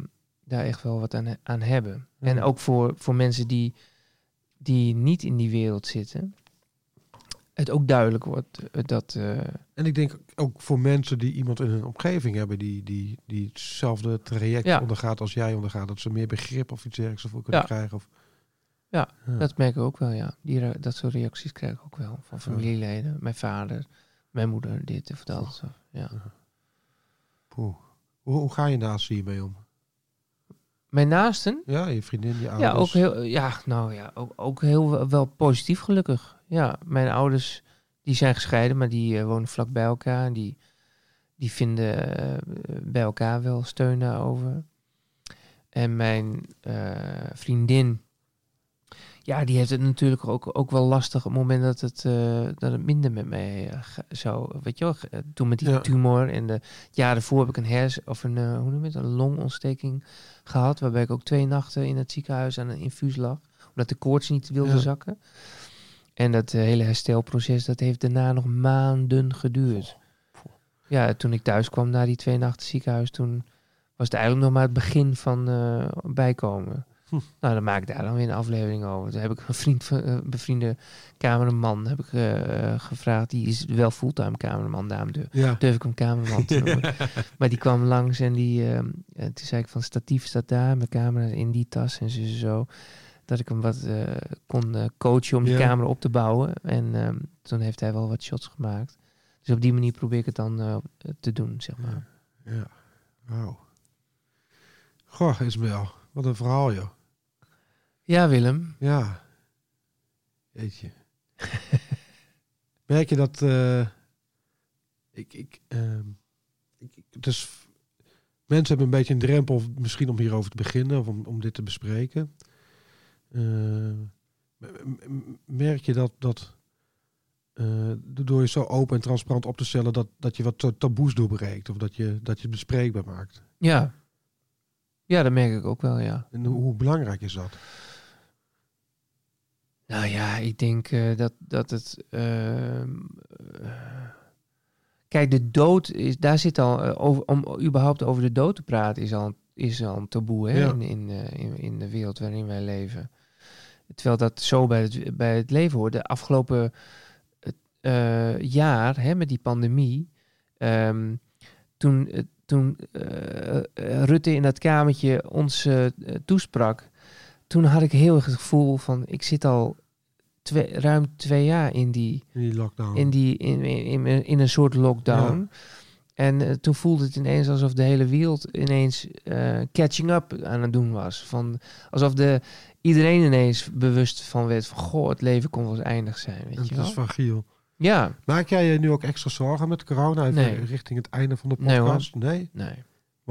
daar echt wel wat aan, aan hebben.
Ja.
En ook voor, voor mensen die, die niet in die wereld zitten, het ook duidelijk wordt eh, dat... eh,
En ik denk ook voor mensen die iemand in hun omgeving hebben die, die, die hetzelfde traject
Ja.
ondergaat als jij ondergaat, dat ze meer begrip of iets dergelijks ervoor kunnen
Ja.
krijgen. Of,
Ja,
Ja.
Dat merk ik ook wel, ja. Die, dat soort reacties krijg ik ook wel van familieleden. Mijn vader, mijn moeder, dit of dat. Ja.
Poeh. Hoe, hoe ga je naast hiermee om?
Mijn naasten?
Ja, je vriendin, je ouders.
Ja, ook heel, ja, nou ja, ook, ook heel wel- wel positief gelukkig. Ja, mijn ouders, die zijn gescheiden, maar die eh, wonen vlak bij elkaar. En die, die vinden eh, bij elkaar wel steun daarover. En mijn eh, vriendin, ja, die heeft het natuurlijk ook, ook wel lastig op het moment dat het, eh, dat het minder met mij eh, zou, weet je wel, ge- eh, toen met die
Ja.
tumor en de jaren ervoor heb ik een hers of een, hoe noem je het, een longontsteking gehad, waarbij ik ook twee nachten in het ziekenhuis aan een infuus lag, omdat de koorts niet wilde
Ja.
zakken. En dat hele herstelproces, dat heeft daarna nog maanden geduurd. Ja, toen ik thuis kwam na die twee nachten ziekenhuis, toen was het eigenlijk nog maar het begin van bijkomen.
Hm.
Nou, dan maak ik daar dan weer een aflevering over. Toen heb ik een vriend, eh, bevriende cameraman heb ik, eh, eh, gevraagd. Die is wel fulltime cameraman, daarom durf,
Ja.
durf ik hem cameraman te noemen. Maar die kwam langs en die, en toen zei ik van statief staat daar, mijn camera in die tas en zo, zo. Dat ik hem wat kon coachen om die camera op te bouwen. En ehm, toen heeft hij wel wat shots gemaakt. Dus op die manier probeer ik het dan te doen, zeg maar.
Ja. Wauw. Goh, Ismael. Wat een verhaal, joh.
Ja, Willem.
Ja. Jeetje. Merk je dat... eh, ik, ik, ehm, ik, ik- dus mensen hebben een beetje een drempel misschien om hierover te beginnen of om, om dit te bespreken. Eh, merk je dat, dat eh, door je zo open en transparant op te stellen, dat, dat je wat ta- taboes doorbreekt of dat je, dat je het bespreekbaar maakt?
Ja. Ja, dat merk ik ook wel, ja.
En hoe belangrijk is dat?
Nou ja, ik denk eh, dat, dat het. ehm, eh, kijk, de dood is. Daar zit al. eh, over, om überhaupt over de dood te praten is al, is al een taboe hè,
Ja.
in, in, in, in de wereld waarin wij leven. Terwijl dat zo bij het, bij het leven hoort. De afgelopen jaar hè, met die pandemie. ehm, toen toen Rutte in dat kamertje ons toesprak. Toen had ik heel erg het gevoel van. Ik zit al twee, ruim twee jaar in die
In die lockdown.
in, die, in, in, in, in een soort lockdown. En eh, toen voelde het ineens alsof de hele wereld ineens eh, catching up aan het doen was. Van, alsof de, iedereen ineens bewust van werd van... Goh, het leven kon wel eens eindig zijn, weet
En
je
het
wel.
is fragiel.
Ja,
Maak jij je nu ook extra zorgen met corona even
Nee.
richting het einde van de
Nee,
podcast? Nee,
nee.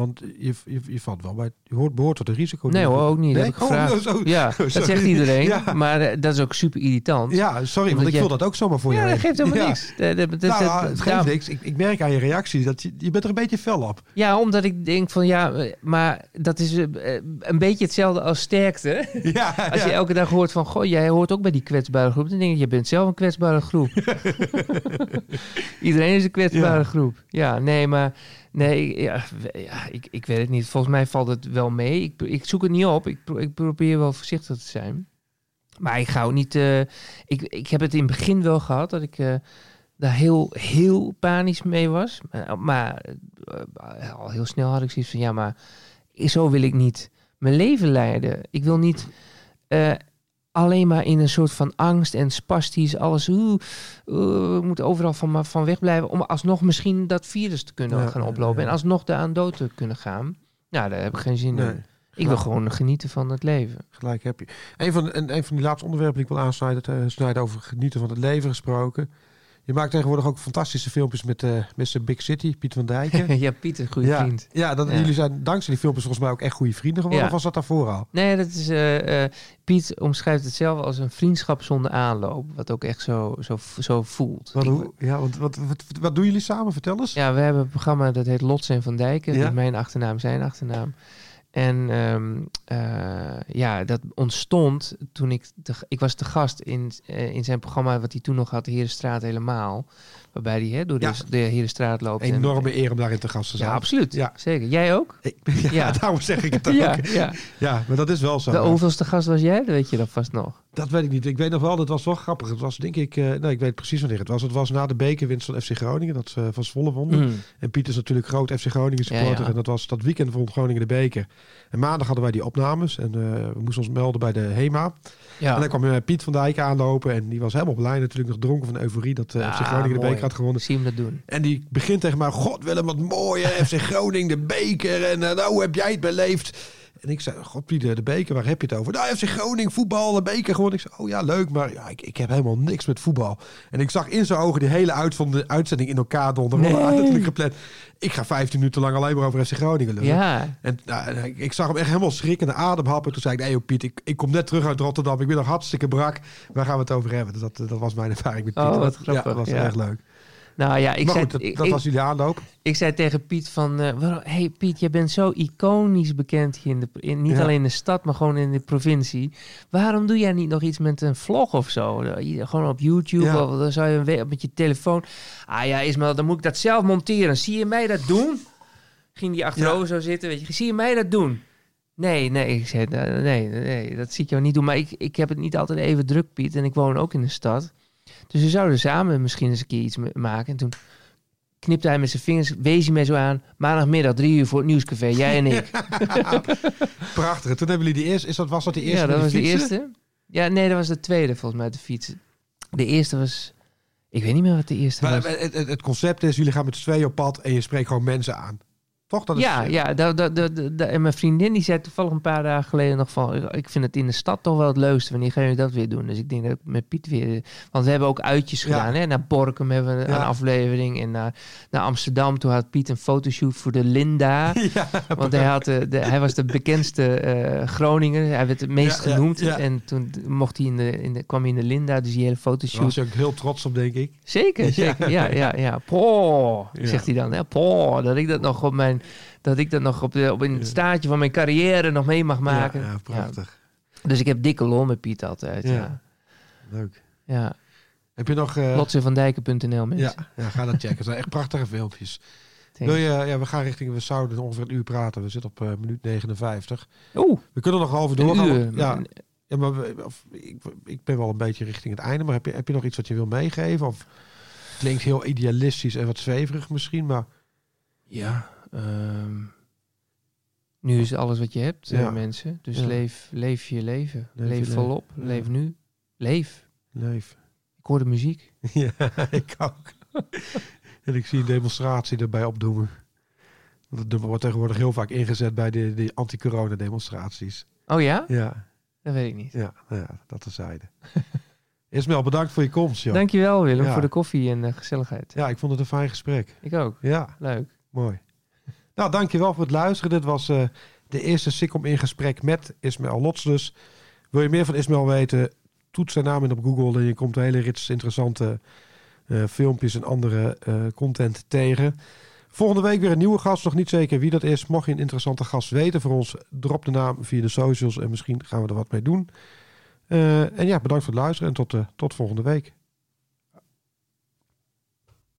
Want je, je, je valt wel bij, je hoort, behoort tot de risico.
Nee hoor, ook niet.
Nee?
heb ik gevraagd.
Oh.
Ja, dat zegt iedereen.
Ja.
Maar eh, dat is ook super irritant.
Ja, sorry, want ik voel dat ook zomaar voor
Ja,
je.
dat geeft helemaal
ja.
niks. Dat- dat- dat-
Nou, het geeft niks. Ik, ik merk aan je reactie dat je, je bent er een beetje fel op.
Ja, omdat ik denk van ja, eh, maar dat is eh, eh, een beetje hetzelfde als sterkte.
Ja,
Als je elke dag hoort van, goh, jij hoort ook bij die kwetsbare groep. Dan denk ik, je bent zelf een kwetsbare groep. Iedereen is een kwetsbare
Ja.
groep. Ja, nee, maar nee, ja, ik, ik weet het niet. Volgens mij valt het wel mee. Ik, ik zoek het niet op. Ik, ik probeer wel voorzichtig te zijn. Maar ik ga ook niet... eh, ik, ik heb het in het begin wel gehad dat ik eh, daar heel, heel panisch mee was. Maar, maar eh, al heel snel had ik zoiets van, ja, maar zo wil ik niet mijn leven leiden. Ik wil niet alleen maar in een soort van angst en spastisch alles. Oeh, oeh, we moeten overal van, van wegblijven. Om alsnog misschien dat virus te kunnen
Ja,
gaan oplopen.
ja.
En alsnog daar aan dood te kunnen gaan. Nou, daar heb ik geen zin
Nee,
in. Ik wil gewoon genieten van het leven.
gelijk heb je. Een van, een, een van die laatste onderwerpen die ik wil aansnijden, snijden over genieten van het leven gesproken. Je maakt tegenwoordig ook fantastische filmpjes met eh Mr. Big City, Piet van Dijken.
ja, Piet, een goede
ja,
vriend.
Ja, dat,
Ja.
jullie zijn dankzij die filmpjes volgens mij ook echt goede vrienden geworden.
Ja.
Of was dat daarvoor al?
Nee, dat is, eh, Piet omschrijft het zelf als een vriendschap zonder aanloop. Wat ook echt zo, zo, zo voelt.
Wat, hoe, ja, want wat, wat, wat doen jullie samen? Vertel eens.
Ja, we hebben een programma dat heet Lots en Van Dijken.
Ja.
Mijn achternaam, zijn achternaam. En ehm, eh, ja, dat ontstond toen ik... Te, ik was te gast in, eh, in zijn programma wat hij toen nog had, de Herenstraat helemaal. Waarbij hij hè, door de,
Ja.
de Herenstraat loopt. en-
Enorme eer om daarin te gast te zijn.
Ja, absoluut.
Ja.
Zeker. Jij ook?
Ik- ja,
Ja.
daarom zeg ik het ook.
Ja,
Ja,
ja.
maar dat is wel zo.
De hoeveelste gast was jij? Dat weet je dan vast nog.
Dat weet ik niet. Ik weet nog wel, dat was wel grappig. Het was denk ik, eh nee, ik weet precies wanneer het was. Het was na de bekerwinst van FC Groningen, dat ze van Zwolle wonnen.
Mm.
En Piet is natuurlijk groot FC Groningen supporter.
Ja, ja.
En dat was dat weekend vond Groningen de beker. En maandag hadden wij die opnames. En eh, we moesten ons melden bij de HEMA.
Ja.
En dan kwam eh, Piet van Dijk aanlopen. En die was helemaal blij natuurlijk nog dronken van euforie dat eh,
Ah,
FC Groningen de beker had gewonnen.
Zie hem dat doen.
En die begint tegen mij, god Willem, wat mooi hè, FC Groningen, de beker. En eh, nou, hoe heb jij het beleefd? En ik zei, god Pieter, de beker, waar heb je het over? Nou, FC Groningen, voetbal, de beker gewoon. Ik zei, oh ja, leuk, maar ja, ik, ik heb helemaal niks met voetbal. En ik zag in zijn ogen die hele uit van de uitzending in elkaar donderen.
Nee.
Gepland. Ik ga 15 minuten lang alleen maar over FC Groningen lullen.
Ja.
En nou, ik, ik zag hem echt helemaal schrikken, adem happen. Toen zei ik, nee joh, Piet, ik, ik kom net terug uit Rotterdam. Ik ben nog hartstikke brak. Waar gaan we het over hebben? Dus dat, dat was mijn ervaring met Piet.
Oh, wat
Dat-
grappig,
Ja, dat was
ja.
erg leuk.
Nou ja, ik
maar
zei...
goed, dat,
ik-
dat
ik-
was jullie aanloop.
Ik zei tegen Piet van, eh, waarom- hey Piet, je bent zo iconisch bekend hier in de, in, niet
Ja.
alleen in de stad, maar gewoon in de provincie. Waarom doe jij niet nog iets met een vlog of zo? Gewoon op YouTube
Ja.
of dan zou je met je telefoon. Ah ja, Ismael, dan moet ik dat zelf monteren. Zie je mij dat doen? Ging die achterover zo zitten, weet je. Zie je mij dat doen? Nee, nee, ik zei, nee, nee, nee, dat zie ik jou niet doen. Maar ik, ik heb het niet altijd even druk, Piet. En ik woon ook in de stad. Dus we zouden samen misschien eens een keer iets maken. En toen knipte hij met zijn vingers, wees hij mij zo aan. Maandagmiddag, drie uur voor het nieuwscafé, jij en ik.
Prachtig. En toen hebben jullie die eerste, is dat, was dat de eerste?
ja, dat was de eerste. Ja, nee, dat was de tweede volgens mij, de fiets. De eerste was... Ik weet niet meer wat de eerste
Maar
was.
het, het concept is, jullie gaan met z'n tweeën op pad en je spreekt gewoon mensen aan. Toch? Dat is,
ja, ja da- da- en mijn vriendin die zei toevallig een paar dagen geleden nog van... ik vind het in de stad toch wel het leukste. Wanneer gaan jullie dat weer doen? Dus ik denk dat ik met Piet weer... Want we hebben ook uitjes
Ja.
gedaan. Hè? Naar Borkum hebben we
Ja.
een aflevering. En naar, naar Amsterdam. Toen had Piet een fotoshoot voor de Linda.
Ja,
Want hij, had, de, de- hij was de bekendste eh, Groninger. Hij werd het meest
Ja, ja,
genoemd.
ja.
En toen mocht hij in de, in de, kwam hij in de Linda. Dus die hele
daar
fotoshoot.
was je ook heel trots op, denk ik.
Zeker,
Ja.
zeker. Ja, ja, ja. Poh,
Ja.
zegt hij dan. Hè? Poh, dat ik dat nog op mijn... Dat ik dat nog op, de, op in het
Ja.
staartje van mijn carrière nog mee mag maken.
Ja, prachtig.
Dus ik heb dikke lol met Piet altijd.
Ja. Leuk.
Ja.
Heb je nog...
Lotsevandijken.nl mensen.
ja, ja, ga dat checken. Het zijn echt prachtige filmpjes. Wil je, ja, we gaan richting... We zouden ongeveer een uur praten. We zitten op eh, minuut 59.
Oeh,
We kunnen nog over
een
doorgaan.
uur.
Ja, ja, maar we- of, ik, ik ben wel een beetje richting het einde. Maar heb je, heb je nog iets wat je wil meegeven? Of klinkt heel idealistisch en wat zweverig misschien, maar...
Ja, ehm, nu is alles wat je hebt, eh,
Ja.
mensen. Dus
Ja.
leef, leef je leven.
Leef
Leef,
je leven.
volop. Leef nu. Leef.
Leef.
Ik hoor de muziek.
Ja, ik ook. en ik zie een demonstratie erbij opdoemen. Nummer wordt tegenwoordig heel vaak ingezet bij de, de anti-corona demonstraties.
Oh ja?
Ja,
Dat weet ik niet.
ja, nou ja dat terzijde. Ismael, bedankt voor je komst, joh.
Dankjewel Willem
Ja.
voor de koffie en de gezelligheid.
Ja, ik vond het een fijn gesprek.
Ik ook.
Ja,
Leuk.
mooi. Nou, dankjewel voor het luisteren. Dit was eh, de eerste Sikkom in gesprek met Ismael Lots dus. Wil je meer van Ismael weten? Toets zijn naam in op Google en je komt een hele rits interessante eh, filmpjes en andere eh, content tegen. Volgende week weer een nieuwe gast. Nog niet zeker wie dat is. Mocht je een interessante gast weten voor ons, drop de naam via de socials en misschien gaan we er wat mee doen. En ja, bedankt voor het luisteren en tot, tot volgende week.